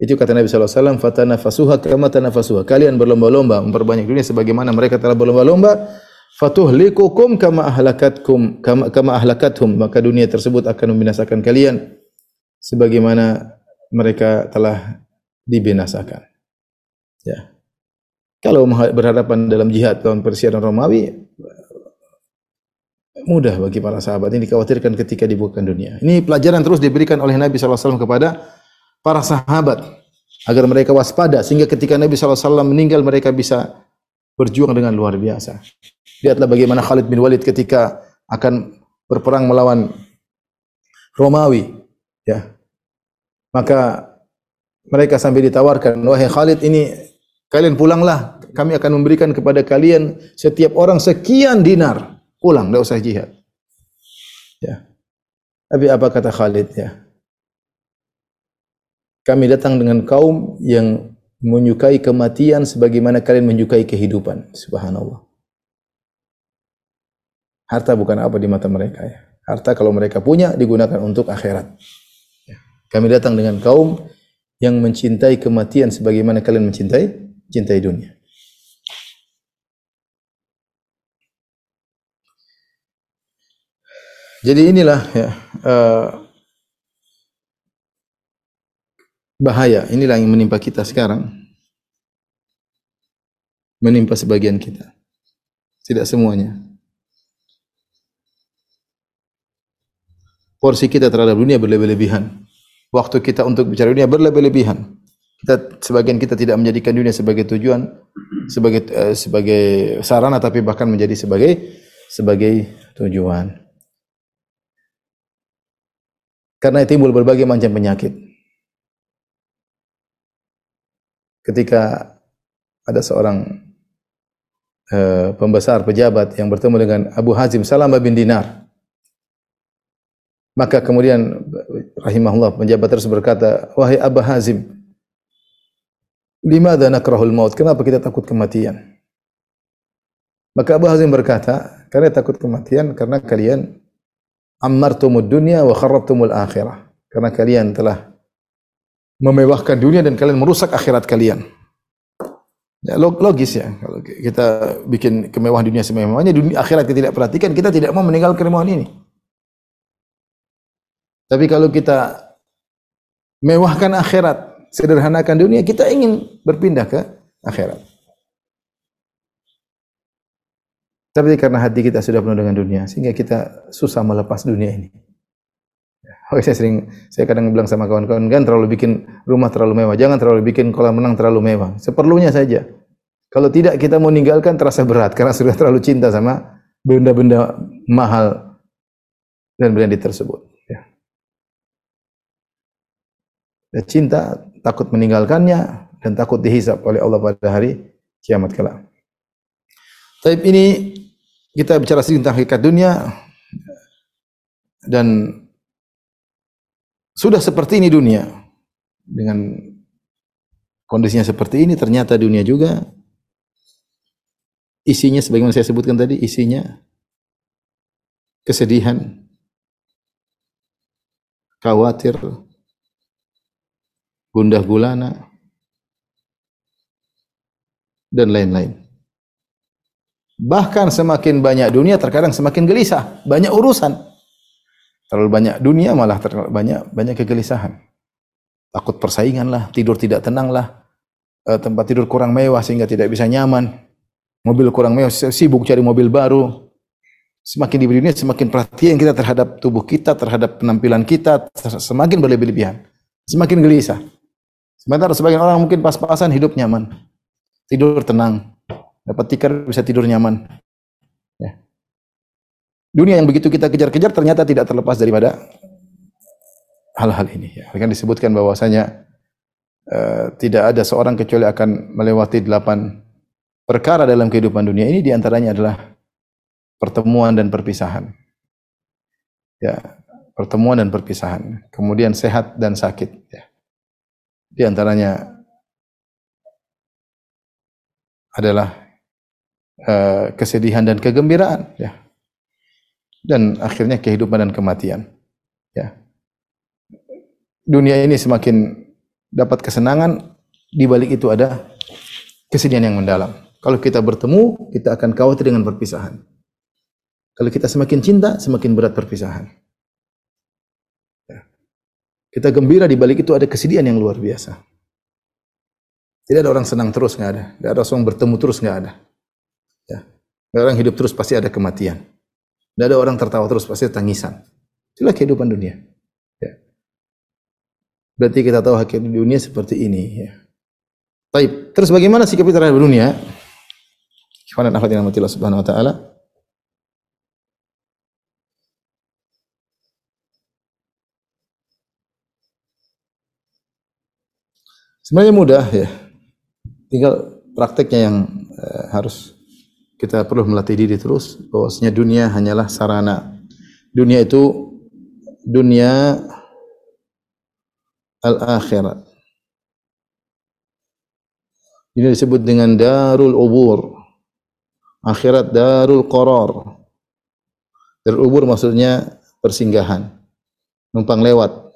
C: Itu kata Nabi alaihi wasallam, "Fatanafasuha kama tanafasuha." Kalian berlomba-lomba memperbanyak dunia sebagaimana mereka telah berlomba-lomba, fatuhlikukum kama ahlakatkum kama, kama ahlakathum. Maka dunia tersebut akan membinasakan kalian sebagaimana mereka telah dibinasakan. Ya. Kalau berhadapan dalam jihad lawan Persia dan Romawi, mudah bagi para sahabat ini dikhawatirkan ketika dibukakan dunia. Ini pelajaran terus diberikan oleh Nabi SAW kepada para sahabat agar mereka waspada sehingga ketika Nabi SAW meninggal mereka bisa berjuang dengan luar biasa. Lihatlah bagaimana Khalid bin Walid ketika akan berperang melawan Romawi, ya. Maka mereka sampai ditawarkan, wahai Khalid ini Kalian pulanglah, kami akan memberikan kepada kalian setiap orang sekian dinar. Pulang, tidak usah jihad. Ya. Tapi apa kata Khalid ya? Kami datang dengan kaum yang menyukai kematian sebagaimana kalian menyukai kehidupan. Subhanallah. Harta bukan apa di mata mereka ya. Harta kalau mereka punya digunakan untuk akhirat. Ya. Kami datang dengan kaum yang mencintai kematian sebagaimana kalian mencintai cintai dunia. Jadi inilah ya uh, bahaya. Inilah yang menimpa kita sekarang. Menimpa sebagian kita. Tidak semuanya. Porsi kita terhadap dunia berlebih-lebihan. Waktu kita untuk bicara dunia berlebih-lebihan. Kita sebagian kita tidak menjadikan dunia sebagai tujuan, sebagai uh, sebagai sarana tapi bahkan menjadi sebagai sebagai tujuan. Karena timbul berbagai macam penyakit. Ketika ada seorang uh, pembesar pejabat yang bertemu dengan Abu Hazim Salamah bin Dinar. Maka kemudian rahimahullah penjabat terus berkata, "Wahai Abu Hazim, limadza nakrahul maut? Kenapa kita takut kematian?" Maka Abu Hazim berkata, "Karena takut kematian karena kalian ammartumud dunya wa kharrabtumul akhirah. Karena kalian telah memewahkan dunia dan kalian merusak akhirat kalian. Ya, logis ya kalau kita bikin kemewahan dunia semewahnya dunia akhirat kita tidak perhatikan kita tidak mau meninggalkan kemewahan ini. Tapi kalau kita mewahkan akhirat, sederhanakan dunia, kita ingin berpindah ke akhirat. Tapi karena hati kita sudah penuh dengan dunia, sehingga kita susah melepas dunia ini. Oke, saya sering, saya kadang bilang sama kawan-kawan, kan terlalu bikin rumah terlalu mewah, jangan terlalu bikin kolam renang terlalu mewah. Seperlunya saja. Kalau tidak kita mau meninggalkan terasa berat karena sudah terlalu cinta sama benda-benda mahal dan brandi tersebut. Ya. Dan cinta takut meninggalkannya dan takut dihisap oleh Allah pada hari kiamat kelak. Tapi ini kita bicara sedikit tentang hakikat dunia. Dan sudah seperti ini dunia. Dengan kondisinya seperti ini ternyata dunia juga. Isinya sebagaimana saya sebutkan tadi isinya kesedihan khawatir gundah gulana dan lain-lain Bahkan semakin banyak dunia terkadang semakin gelisah, banyak urusan. Terlalu banyak dunia malah terlalu banyak banyak kegelisahan. Takut persaingan lah, tidur tidak tenang lah, e, tempat tidur kurang mewah sehingga tidak bisa nyaman. Mobil kurang mewah, sibuk cari mobil baru. Semakin di dunia semakin perhatian kita terhadap tubuh kita, terhadap penampilan kita, semakin berlebih-lebihan. Semakin gelisah. Sementara sebagian orang mungkin pas-pasan hidup nyaman. Tidur tenang, dapat tikar bisa tidur nyaman. Ya. Dunia yang begitu kita kejar-kejar ternyata tidak terlepas daripada hal-hal ini. Ya. Kan disebutkan bahwasanya uh, tidak ada seorang kecuali akan melewati delapan perkara dalam kehidupan dunia ini di antaranya adalah pertemuan dan perpisahan. Ya, pertemuan dan perpisahan. Kemudian sehat dan sakit. Ya. Di antaranya adalah uh, kesedihan dan kegembiraan ya. Dan akhirnya kehidupan dan kematian ya. Dunia ini semakin dapat kesenangan di balik itu ada kesedihan yang mendalam. Kalau kita bertemu kita akan khawatir dengan perpisahan. Kalau kita semakin cinta semakin berat perpisahan. Kita gembira di balik itu ada kesedihan yang luar biasa tidak ada orang senang terus nggak ada tidak ada orang bertemu terus nggak ada Ya. Orang hidup terus pasti ada kematian. Tidak ada orang tertawa terus pasti ada tangisan. Itulah kehidupan dunia. Ya. Berarti kita tahu hakikat dunia seperti ini. Ya. Baik. Terus bagaimana sikap kita terhadap dunia? Ikhwan dan akhwat yang subhanahu wa ta'ala. Sebenarnya mudah ya. Tinggal prakteknya yang uh, harus kita perlu melatih diri terus bahwasanya dunia hanyalah sarana. Dunia itu dunia al-akhirat. Ini disebut dengan darul ubur. Akhirat darul qarar. Darul ubur maksudnya persinggahan. Numpang lewat.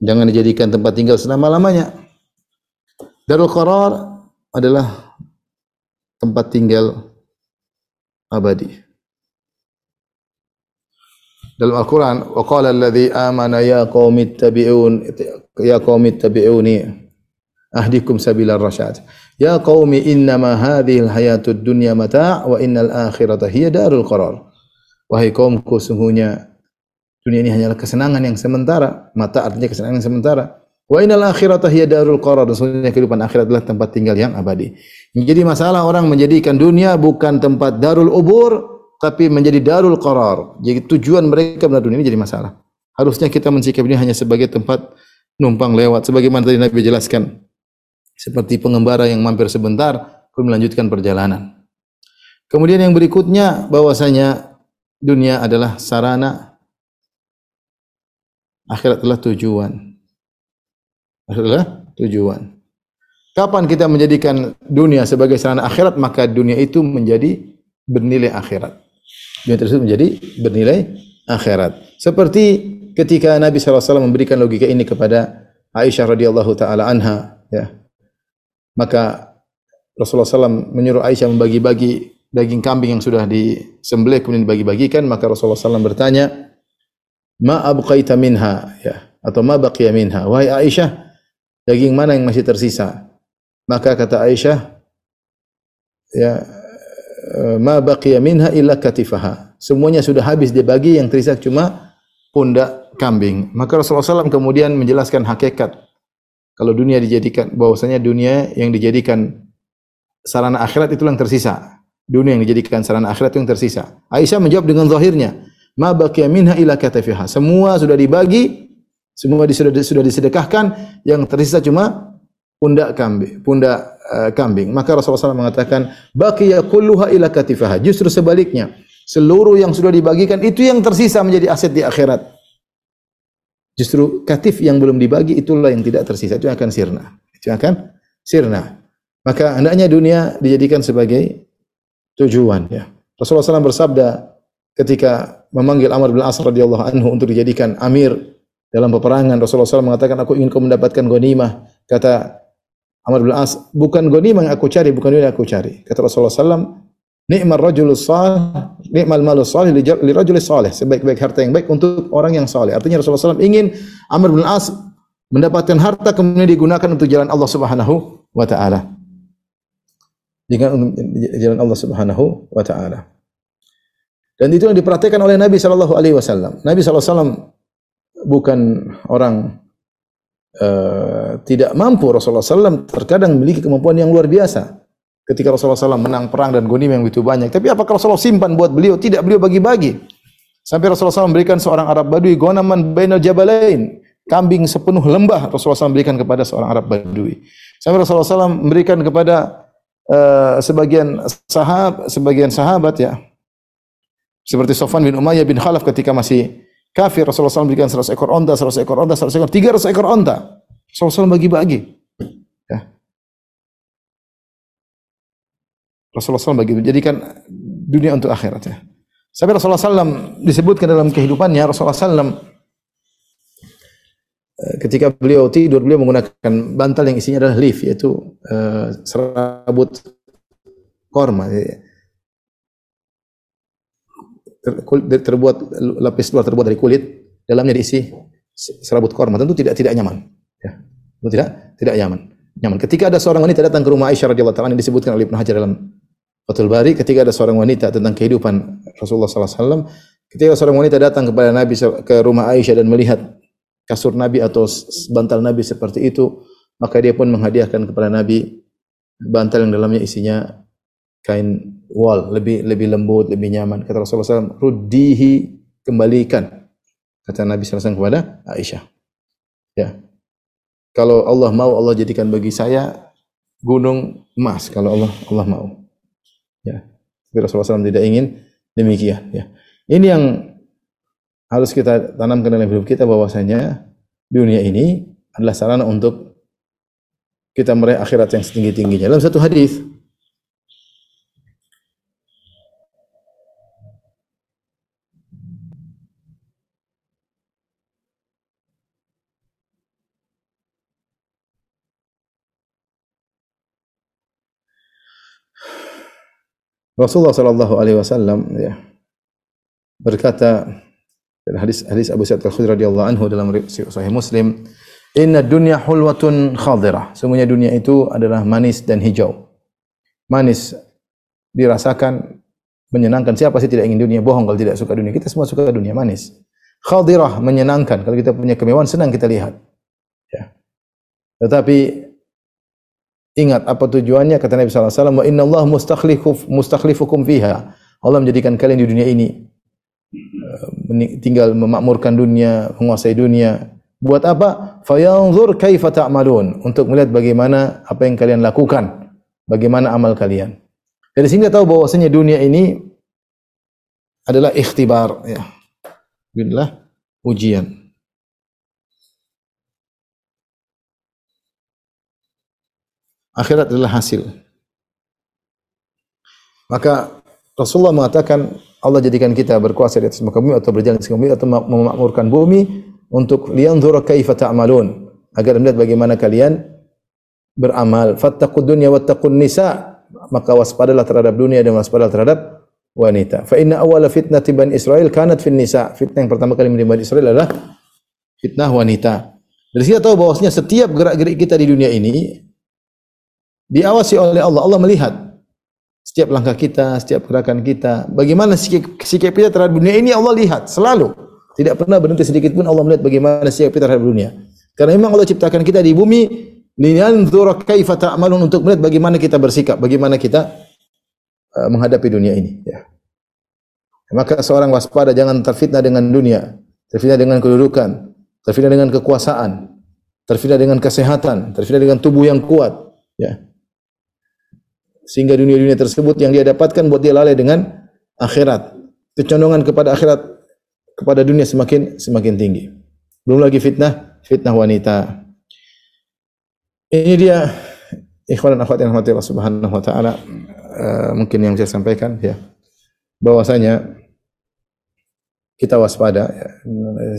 C: Jangan dijadikan tempat tinggal selama-lamanya. Darul qarar adalah tempat tinggal abadi. Dalam Al-Quran, wa qala alladhi amana ya qaumi ittabi'un ya qaumi ittabi'uni ahdikum sabilar rasyad. Ya qaumi innama hadhihi al-hayatud dunya mata' wa innal akhirata darul. Wahai kaumku sungguhnya dunia ini hanyalah kesenangan yang sementara. Mata artinya kesenangan yang sementara. Wa innal akhirata hiya darul qarar. Dan sungguhnya kehidupan akhirat adalah tempat tinggal yang abadi. Jadi masalah orang menjadikan dunia bukan tempat darul ubur, tapi menjadi darul qarar. Jadi tujuan mereka benar dunia ini jadi masalah. Harusnya kita mensikap ini hanya sebagai tempat numpang lewat. Sebagaimana tadi Nabi jelaskan. Seperti pengembara yang mampir sebentar, kemudian melanjutkan perjalanan. Kemudian yang berikutnya bahwasanya dunia adalah sarana akhirat adalah tujuan. Akhirat adalah tujuan. Kapan kita menjadikan dunia sebagai sarana akhirat, maka dunia itu menjadi bernilai akhirat dunia tersebut menjadi bernilai akhirat. Seperti ketika Nabi SAW memberikan logika ini kepada Aisyah radhiyallahu taala anha, ya. Maka Rasulullah SAW menyuruh Aisyah membagi-bagi daging kambing yang sudah disembelih kemudian dibagi-bagikan, maka Rasulullah SAW bertanya, "Ma abqaita minha?" ya, atau "Ma baqiya minha?" Wahai Aisyah, daging mana yang masih tersisa? Maka kata Aisyah, ya ma baqiya minha illa katifaha. Semuanya sudah habis dibagi yang tersisa cuma pundak kambing. Maka Rasulullah SAW kemudian menjelaskan hakikat kalau dunia dijadikan bahwasanya dunia yang dijadikan sarana akhirat itu yang tersisa. Dunia yang dijadikan sarana akhirat itu yang tersisa. Aisyah menjawab dengan zahirnya, ma baqiya minha illa katifaha. Semua sudah dibagi, semua sudah sudah disedekahkan, yang tersisa cuma pundak kambing, pundak uh, kambing. Maka Rasulullah SAW mengatakan, baqiya kulluha ila katifaha. Justru sebaliknya, seluruh yang sudah dibagikan itu yang tersisa menjadi aset di akhirat. Justru katif yang belum dibagi itulah yang tidak tersisa, itu akan sirna. Itu akan sirna. Maka hendaknya dunia dijadikan sebagai tujuan ya. Rasulullah SAW bersabda ketika memanggil Amr bin As radhiyallahu anhu untuk dijadikan amir dalam peperangan Rasulullah SAW mengatakan aku ingin kau mendapatkan ghanimah kata Amr bin As, bukan ghanimah yang aku cari, bukan yang aku cari. Kata Rasulullah SAW, ni'mal rajulus salih, ni'mal malus salih li rajulis salih. Sebaik-baik harta yang baik untuk orang yang saleh. Artinya Rasulullah SAW ingin Amr bin As mendapatkan harta kemudian digunakan untuk jalan Allah Subhanahu wa taala. Dengan jalan Allah Subhanahu wa taala. Dan itu yang diperhatikan oleh Nabi sallallahu alaihi wasallam. Nabi sallallahu alaihi wasallam bukan orang uh, tidak mampu Rasulullah SAW terkadang memiliki kemampuan yang luar biasa. Ketika Rasulullah SAW menang perang dan gonim yang begitu banyak. Tapi apakah Rasulullah simpan buat beliau? Tidak, beliau bagi-bagi. Sampai Rasulullah SAW memberikan seorang Arab Badui gonaman bainal jabalain. Kambing sepenuh lembah Rasulullah SAW memberikan kepada seorang Arab Badui. Sampai Rasulullah SAW memberikan kepada uh, sebagian sahab, sebagian sahabat ya. Seperti Sofan bin Umayyah bin Khalaf ketika masih kafir Rasulullah SAW berikan 100 ekor onta, 100 ekor onta, 100 ekor, 300 ekor onta. Rasulullah SAW bagi-bagi. Ya. Rasulullah SAW bagi jadikan dunia untuk akhirat ya. Sampai Rasulullah SAW disebutkan dalam kehidupannya Rasulullah SAW eh, ketika beliau tidur beliau menggunakan bantal yang isinya adalah leaf yaitu uh, serabut korma. Ya terbuat lapis luar terbuat dari kulit, dalamnya diisi serabut korma. Tentu tidak tidak nyaman. Ya. Tentu tidak tidak nyaman. Nyaman. Ketika ada seorang wanita datang ke rumah Aisyah radhiyallahu taala yang disebutkan oleh Ibnu Hajar dalam Fathul Bari, ketika ada seorang wanita tentang kehidupan Rasulullah sallallahu alaihi wasallam, ketika seorang wanita datang kepada Nabi ke rumah Aisyah dan melihat kasur Nabi atau bantal Nabi seperti itu, maka dia pun menghadiahkan kepada Nabi bantal yang dalamnya isinya kain wal, lebih lebih lembut, lebih nyaman. Kata Rasulullah SAW, ruddihi, kembalikan. Kata Nabi SAW kepada Aisyah. Ya. Kalau Allah mau, Allah jadikan bagi saya gunung emas. Kalau Allah Allah mau. Ya. Tapi Rasulullah SAW tidak ingin demikian. Ya. Ini yang harus kita tanamkan dalam hidup kita bahwasanya dunia ini adalah sarana untuk kita meraih akhirat yang setinggi-tingginya. Dalam satu hadis Rasulullah sallallahu alaihi wasallam ya berkata hadis hadis Abu Sa'id Al-Khudri radhiyallahu anhu dalam sahih Muslim, "Inna dunya hulwatun khadirah." Semuanya dunia itu adalah manis dan hijau. Manis dirasakan menyenangkan. Siapa sih tidak ingin dunia? Bohong kalau tidak suka dunia. Kita semua suka dunia manis. Khadirah menyenangkan. Kalau kita punya kemewahan senang kita lihat. Ya. Tetapi Ingat apa tujuannya kata Nabi sallallahu alaihi wasallam wa inna Allah mustakhlifuf mustakhlifukum fiha. Allah menjadikan kalian di dunia ini eh, tinggal memakmurkan dunia, menguasai dunia. Buat apa? Fayanzur kaifa ta'malun. Untuk melihat bagaimana apa yang kalian lakukan, bagaimana amal kalian. Dari sini kita tahu bahwasanya dunia ini adalah ikhtibar ya. Inilah ujian. Akhirat adalah hasil. Maka Rasulullah mengatakan Allah jadikan kita berkuasa di atas muka bumi atau berjalan di atas bumi atau memakmurkan bumi untuk liyanzura kaifa ta'malun agar melihat bagaimana kalian beramal. Fattaqud dunya wattaqun nisa maka waspadalah terhadap dunia dan waspadalah terhadap wanita. Fa inna awwala fitnati bani Israel kanat fin nisa. Fitnah yang pertama kali menimpa Israel adalah fitnah wanita. Dari sini tahu bahwasanya setiap gerak-gerik kita di dunia ini diawasi oleh Allah. Allah melihat setiap langkah kita, setiap gerakan kita. Bagaimana sikap, sikap kita terhadap dunia ini Allah lihat selalu. Tidak pernah berhenti sedikit pun Allah melihat bagaimana sikap kita terhadap dunia. Karena memang Allah ciptakan kita di bumi liyanzura kaifa ta'malun untuk melihat bagaimana kita bersikap, bagaimana kita uh, menghadapi dunia ini, ya. Maka seorang waspada jangan terfitnah dengan dunia, terfitnah dengan kedudukan, terfitnah dengan kekuasaan, terfitnah dengan kesehatan, terfitnah dengan tubuh yang kuat, ya sehingga dunia-dunia tersebut yang dia dapatkan buat dia lalai dengan akhirat. Kecondongan kepada akhirat kepada dunia semakin semakin tinggi. Belum lagi fitnah, fitnah wanita. Ini dia ikhwan dan akhwat yang Allah Subhanahu wa taala uh, mungkin yang saya sampaikan ya. Bahwasanya kita waspada ya.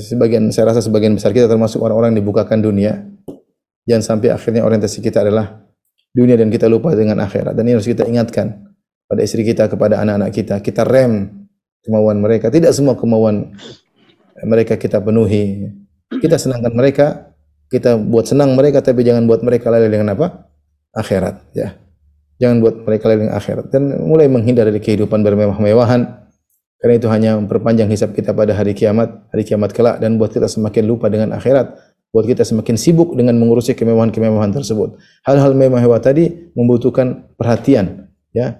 C: sebagian saya rasa sebagian besar kita termasuk orang-orang dibukakan dunia jangan sampai akhirnya orientasi kita adalah dunia dan kita lupa dengan akhirat. Dan ini harus kita ingatkan pada istri kita, kepada anak-anak kita. Kita rem kemauan mereka. Tidak semua kemauan mereka kita penuhi. Kita senangkan mereka, kita buat senang mereka, tapi jangan buat mereka lalai dengan apa? Akhirat. Ya. Jangan buat mereka lalai dengan akhirat. Dan mulai menghindar dari kehidupan bermewah-mewahan. Karena itu hanya memperpanjang hisab kita pada hari kiamat, hari kiamat kelak dan buat kita semakin lupa dengan akhirat buat kita semakin sibuk dengan mengurusi kemewahan-kemewahan tersebut. Hal-hal mewah-mewah tadi membutuhkan perhatian, ya,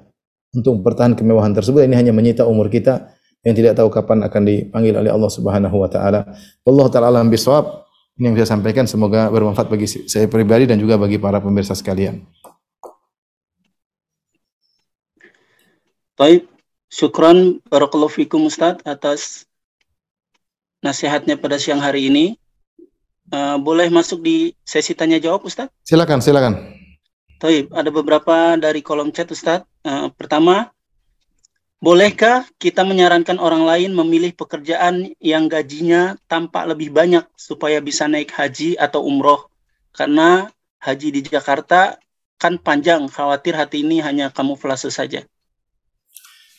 C: untuk bertahan kemewahan tersebut. Ini hanya menyita umur kita yang tidak tahu kapan akan dipanggil oleh Allah Subhanahu wa taala. Allah taala alam bisawab. Ini yang saya sampaikan semoga bermanfaat bagi saya pribadi dan juga bagi para pemirsa sekalian.
B: Baik, syukran barakallahu fikum Ustaz atas nasihatnya pada siang hari ini. Uh, boleh masuk di sesi tanya jawab Ustaz?
C: Silakan, silakan.
B: Taib, ada beberapa dari kolom chat Ustaz. Uh, pertama, bolehkah kita menyarankan orang lain memilih pekerjaan yang gajinya tampak lebih banyak supaya bisa naik haji atau umroh? Karena haji di Jakarta kan panjang, khawatir hati ini hanya kamuflase saja.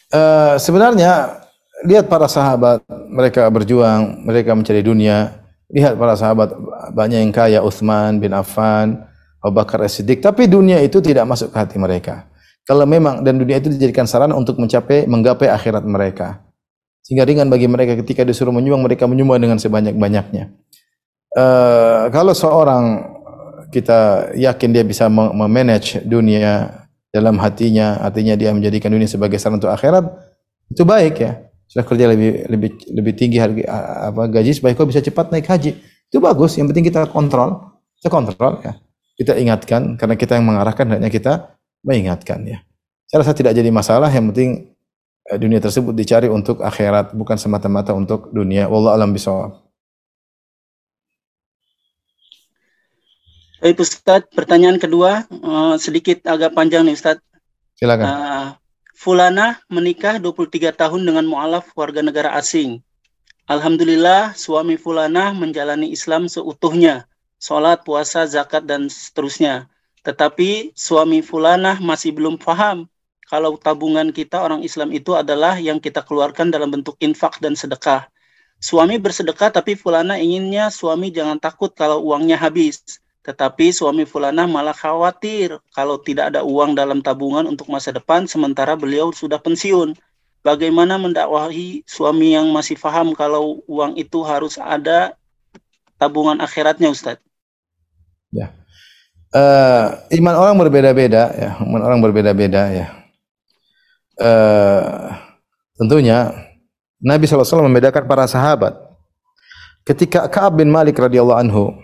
C: Uh, sebenarnya lihat para sahabat, mereka berjuang, mereka mencari dunia, Lihat para sahabat banyak yang kaya Uthman bin Affan, Abu Bakar As-Siddiq, tapi dunia itu tidak masuk ke hati mereka. Kalau memang dan dunia itu dijadikan sarana untuk mencapai menggapai akhirat mereka. Sehingga ringan bagi mereka ketika disuruh menyumbang mereka menyumbang dengan sebanyak-banyaknya. Uh, kalau seorang kita yakin dia bisa memanage dunia dalam hatinya, artinya dia menjadikan dunia sebagai sarana untuk akhirat, itu baik ya sudah kerja lebih lebih lebih tinggi harga apa gaji supaya kau bisa cepat naik haji. Itu bagus. Yang penting kita kontrol, kita kontrol ya. Kita ingatkan karena kita yang mengarahkan hanya kita mengingatkan ya. Saya rasa tidak jadi masalah, yang penting eh, dunia tersebut dicari untuk akhirat, bukan semata-mata untuk dunia. Wallahu alam bisawab.
B: Baik Ustadz, pertanyaan kedua eh, sedikit agak panjang nih Ustadz.
C: Silakan.
B: Uh, Fulana menikah 23 tahun dengan mu'alaf warga negara asing. Alhamdulillah suami Fulana menjalani Islam seutuhnya. Sholat, puasa, zakat, dan seterusnya. Tetapi suami Fulana masih belum paham kalau tabungan kita orang Islam itu adalah yang kita keluarkan dalam bentuk infak dan sedekah. Suami bersedekah tapi Fulana inginnya suami jangan takut kalau uangnya habis. Tetapi suami Fulana malah khawatir kalau tidak ada uang dalam tabungan untuk masa depan sementara beliau sudah pensiun. Bagaimana mendakwahi suami yang masih paham kalau uang itu harus ada tabungan akhiratnya Ustaz?
C: Ya. Uh, iman orang berbeda-beda ya, iman orang berbeda-beda ya. Uh, tentunya Nabi SAW membedakan para sahabat. Ketika Ka'ab bin Malik radhiyallahu anhu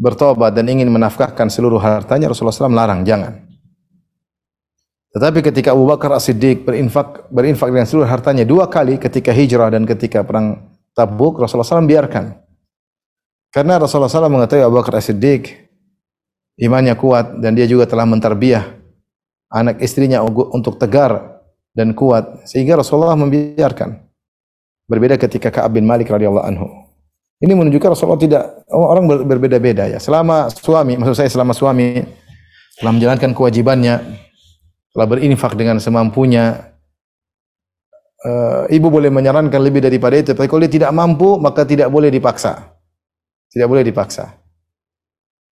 C: bertobat dan ingin menafkahkan seluruh hartanya Rasulullah SAW larang jangan. Tetapi ketika Abu Bakar As-Siddiq berinfak berinfak dengan seluruh hartanya dua kali ketika hijrah dan ketika perang Tabuk Rasulullah SAW biarkan. Karena Rasulullah SAW mengetahui Abu Bakar As-Siddiq imannya kuat dan dia juga telah mentarbiah anak istrinya untuk tegar dan kuat sehingga Rasulullah membiarkan. Berbeda ketika Ka'ab bin Malik radhiyallahu anhu ini menunjukkan Rasulullah tidak orang berbeda-beda ya. Selama suami, maksud saya selama suami telah menjalankan kewajibannya, telah berinfak dengan semampunya, uh, ibu boleh menyarankan lebih daripada itu. Tapi kalau dia tidak mampu, maka tidak boleh dipaksa. Tidak boleh dipaksa.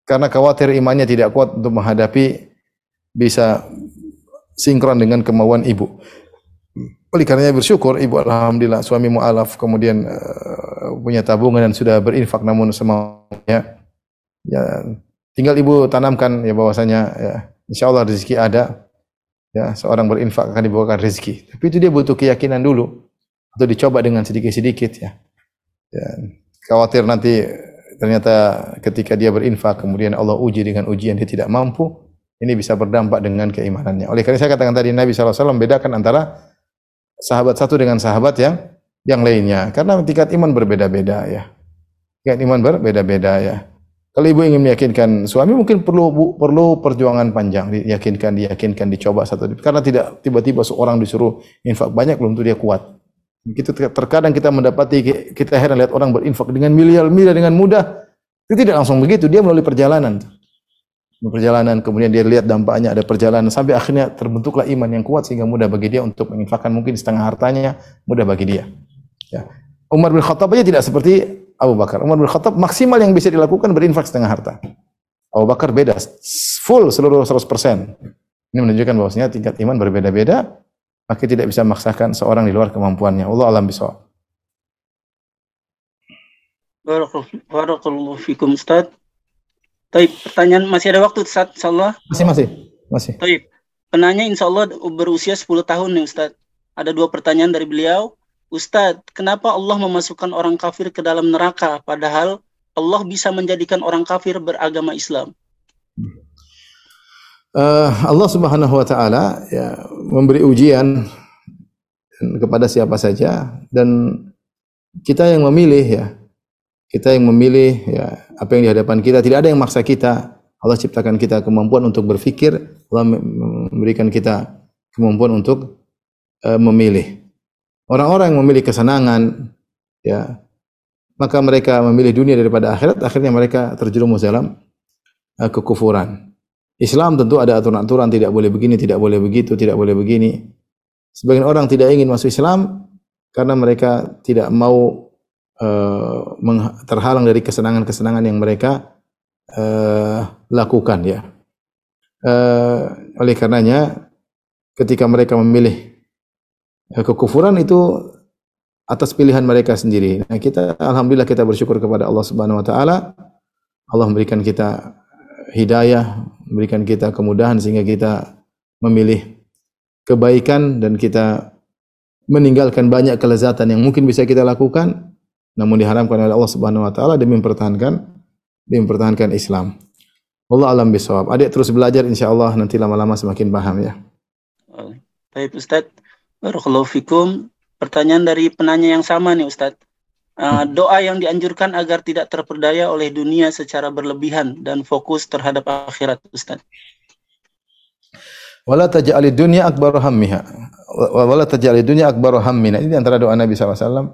C: Karena khawatir imannya tidak kuat untuk menghadapi bisa sinkron dengan kemauan ibu. Oleh karenanya bersyukur ibu alhamdulillah suami mualaf kemudian uh, punya tabungan dan sudah berinfak namun semaunya ya tinggal ibu tanamkan ya bahwasanya ya insyaallah rezeki ada. Ya seorang berinfak akan dibawakan rezeki. Tapi itu dia butuh keyakinan dulu atau dicoba dengan sedikit-sedikit ya. ya khawatir nanti ternyata ketika dia berinfak kemudian Allah uji dengan ujian dia tidak mampu ini bisa berdampak dengan keimanannya. Oleh karena saya katakan tadi Nabi SAW membedakan antara sahabat satu dengan sahabat yang yang lainnya karena tingkat iman berbeda-beda ya. Tingkat iman berbeda-beda ya. Kalau ibu ingin meyakinkan suami mungkin perlu perlu perjuangan panjang, diyakinkan, diyakinkan, dicoba satu karena tidak tiba-tiba seorang disuruh infak banyak belum tentu dia kuat. Kita terkadang kita mendapati kita heran lihat orang berinfak dengan miliar-miliar dengan mudah. Itu tidak langsung begitu, dia melalui perjalanan perjalanan. Kemudian dia lihat dampaknya ada perjalanan. Sampai akhirnya terbentuklah iman yang kuat sehingga mudah bagi dia untuk menginfakkan mungkin setengah hartanya mudah bagi dia. Ya. Umar bin Khattab aja tidak seperti Abu Bakar. Umar bin Khattab maksimal yang bisa dilakukan berinfak setengah harta. Abu Bakar beda full seluruh 100% ini menunjukkan bahwasanya tingkat iman berbeda-beda maka tidak bisa memaksakan seorang di luar kemampuannya. Allah alam bisawab
B: Barakallahu fikum Ustaz Taib, pertanyaan masih ada waktu Ustaz, insyaallah.
C: Masih masih. Masih.
B: Taib. Penanya insya Allah berusia 10 tahun nih Ustaz. Ada dua pertanyaan dari beliau. Ustaz, kenapa Allah memasukkan orang kafir ke dalam neraka padahal Allah bisa menjadikan orang kafir beragama Islam?
C: Uh, Allah Subhanahu wa taala ya memberi ujian kepada siapa saja dan kita yang memilih ya kita yang memilih ya apa yang di hadapan kita. Tidak ada yang maksa kita. Allah ciptakan kita kemampuan untuk berfikir. Allah memberikan kita kemampuan untuk uh, memilih. Orang-orang yang memilih kesenangan, ya, maka mereka memilih dunia daripada akhirat. Akhirnya mereka terjerumus dalam uh, kekufuran. Islam tentu ada aturan-aturan tidak boleh begini, tidak boleh begitu, tidak boleh begini. Sebagian orang tidak ingin masuk Islam karena mereka tidak mau uh, terhalang dari kesenangan-kesenangan yang mereka uh, lakukan ya. Uh, oleh karenanya ketika mereka memilih uh, kekufuran itu atas pilihan mereka sendiri. Nah, kita alhamdulillah kita bersyukur kepada Allah Subhanahu wa taala. Allah memberikan kita hidayah, memberikan kita kemudahan sehingga kita memilih kebaikan dan kita meninggalkan banyak kelezatan yang mungkin bisa kita lakukan namun diharamkan oleh Allah Subhanahu wa taala demi mempertahankan demi mempertahankan Islam. Allah alam bisawab. Adik terus belajar insyaallah nanti lama-lama semakin paham ya.
B: Baik Ustadz, Barakallahu fikum. Pertanyaan dari penanya yang sama nih Ustadz. Uh, doa yang dianjurkan agar tidak terperdaya oleh dunia secara berlebihan dan fokus terhadap akhirat Ustadz.
C: Wala taj'alid dunya akbar hammiha. Wala taj'alid dunya akbar hammina. Ini antara doa Nabi SAW.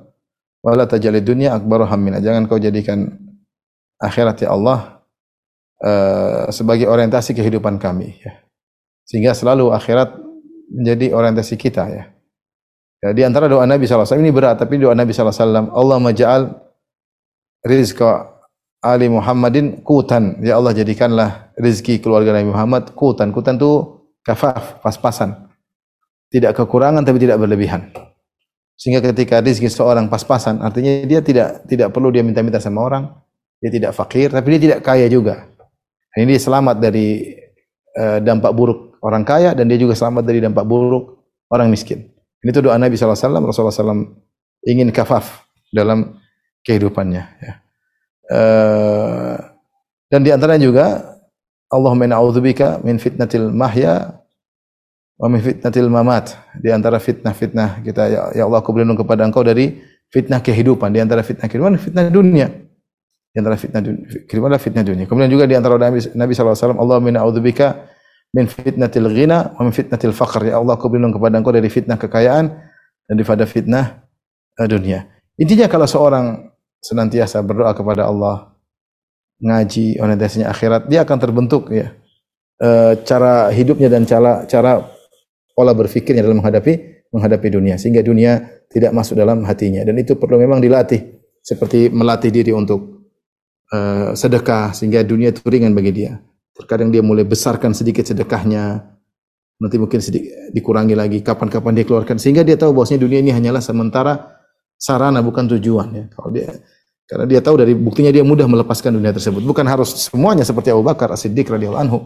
C: Wala taj'alid dunya akbar hammina. Jangan kau jadikan akhirat ya Allah uh, sebagai orientasi kehidupan kami. Ya. Sehingga selalu akhirat menjadi orientasi kita ya. Ya, di antara doa Nabi SAW, ini berat, tapi doa Nabi SAW, Allah maja'al rizqa Ali Muhammadin kutan. Ya Allah jadikanlah rizki keluarga Nabi Muhammad kutan. Kutan itu kafaf, pas-pasan. Tidak kekurangan tapi tidak berlebihan. Sehingga ketika rizki seorang pas-pasan, artinya dia tidak tidak perlu dia minta-minta sama orang. Dia tidak fakir, tapi dia tidak kaya juga. Ini dia selamat dari uh, dampak buruk orang kaya dan dia juga selamat dari dampak buruk orang miskin. Ini tuh doa Nabi SAW, Rasulullah SAW ingin kafaf dalam kehidupannya. Ya. Uh, dan di antaranya juga Allahumma na'udzubika min fitnatil mahya wa min fitnatil mamat. Di antara fitnah-fitnah kita ya, ya Allah aku berlindung kepada Engkau dari fitnah kehidupan, di antara fitnah kehidupan fitnah dunia. Di antara fitnah dunia, kehidupan adalah fitnah dunia. Kemudian juga di antara Nabi, Nabi SAW, Allahumma na'udzubika min fitnatil ghina wa min fitnatil faqr. Ya Allah, aku berlindung kepada Engkau dari fitnah kekayaan dan daripada fitnah uh, dunia. Intinya kalau seorang senantiasa berdoa kepada Allah, ngaji orientasinya akhirat, dia akan terbentuk ya. Uh, cara hidupnya dan cara cara pola berfikirnya dalam menghadapi menghadapi dunia sehingga dunia tidak masuk dalam hatinya dan itu perlu memang dilatih seperti melatih diri untuk uh, sedekah sehingga dunia itu ringan bagi dia. Terkadang dia mulai besarkan sedikit sedekahnya, nanti mungkin sedikit dikurangi lagi kapan-kapan dia keluarkan sehingga dia tahu bahwasanya dunia ini hanyalah sementara sarana bukan tujuan ya. Kalau dia karena dia tahu dari buktinya dia mudah melepaskan dunia tersebut. Bukan harus semuanya seperti Abu Bakar As-Siddiq radhiyallahu anhu.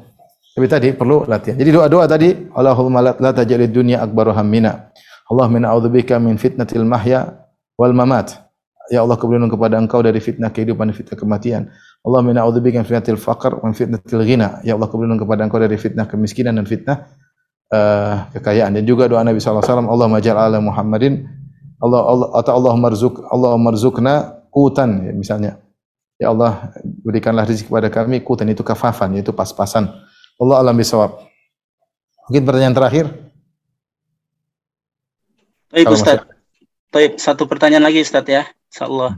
C: Tapi tadi perlu latihan. Jadi doa-doa tadi, Allahumma la tajalid dunya akbaru hammina. Allahumma a'udzubika min fitnatil mahya wal mamat. Ya Allah, aku kepada Engkau dari fitnah kehidupan dan fitnah kematian. Allahumma na'udzubika min fitnatil faqr wa min fitnatil ghina. Ya Allah, aku berlindung kepada Engkau dari fitnah kemiskinan dan fitnah uh, kekayaan. Dan juga doa Nabi sallallahu alaihi wasallam, Allahumma ala Muhammadin Allah Allah atau Allah marzuk Allah marzukna kutan ya, misalnya. Ya Allah, berikanlah rezeki kepada kami kutan itu kafafan yaitu pas-pasan. Allah alam bisawab. Mungkin pertanyaan terakhir.
B: Baik Ustaz. Baik, satu pertanyaan lagi Ustaz ya. Insyaallah.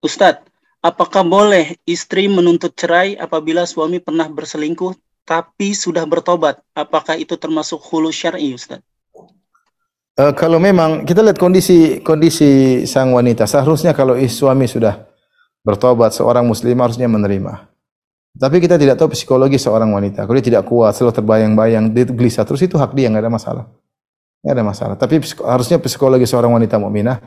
B: Ustadz, apakah boleh istri menuntut cerai apabila suami pernah berselingkuh tapi sudah bertobat? Apakah itu termasuk hulu syar'i, Ustadz?
C: Uh, kalau memang kita lihat kondisi kondisi sang wanita, seharusnya kalau suami sudah bertobat, seorang muslim harusnya menerima. Tapi kita tidak tahu psikologi seorang wanita. Kalau dia tidak kuat, selalu terbayang-bayang, dia gelisah terus itu hak dia, nggak ada masalah. Nggak ada masalah. Tapi harusnya psikologi seorang wanita mukminah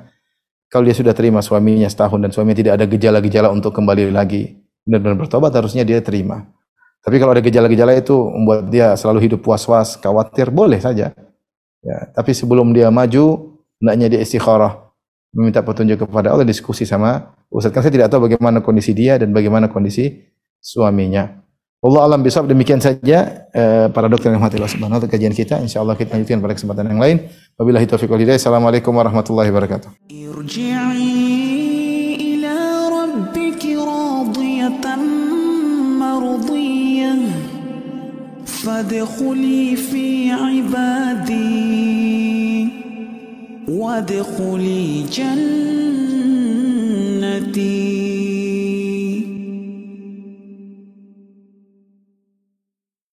C: kalau dia sudah terima suaminya setahun dan suaminya tidak ada gejala-gejala untuk kembali lagi benar-benar bertobat harusnya dia terima. Tapi kalau ada gejala-gejala itu membuat dia selalu hidup was-was, khawatir, boleh saja. Ya, tapi sebelum dia maju, hendaknya dia istikharah, meminta petunjuk kepada Allah, diskusi sama Ustaz. Kan saya tidak tahu bagaimana kondisi dia dan bagaimana kondisi suaminya. Allah alam bisa demikian saja eh, para dokter yang mati Allah subhanahu kajian kita. Insya Allah kita lanjutkan pada kesempatan yang lain. Wabillahi taufiq wal hidayah. Assalamualaikum warahmatullahi wabarakatuh. Irji'i ila rabbiki radiyatan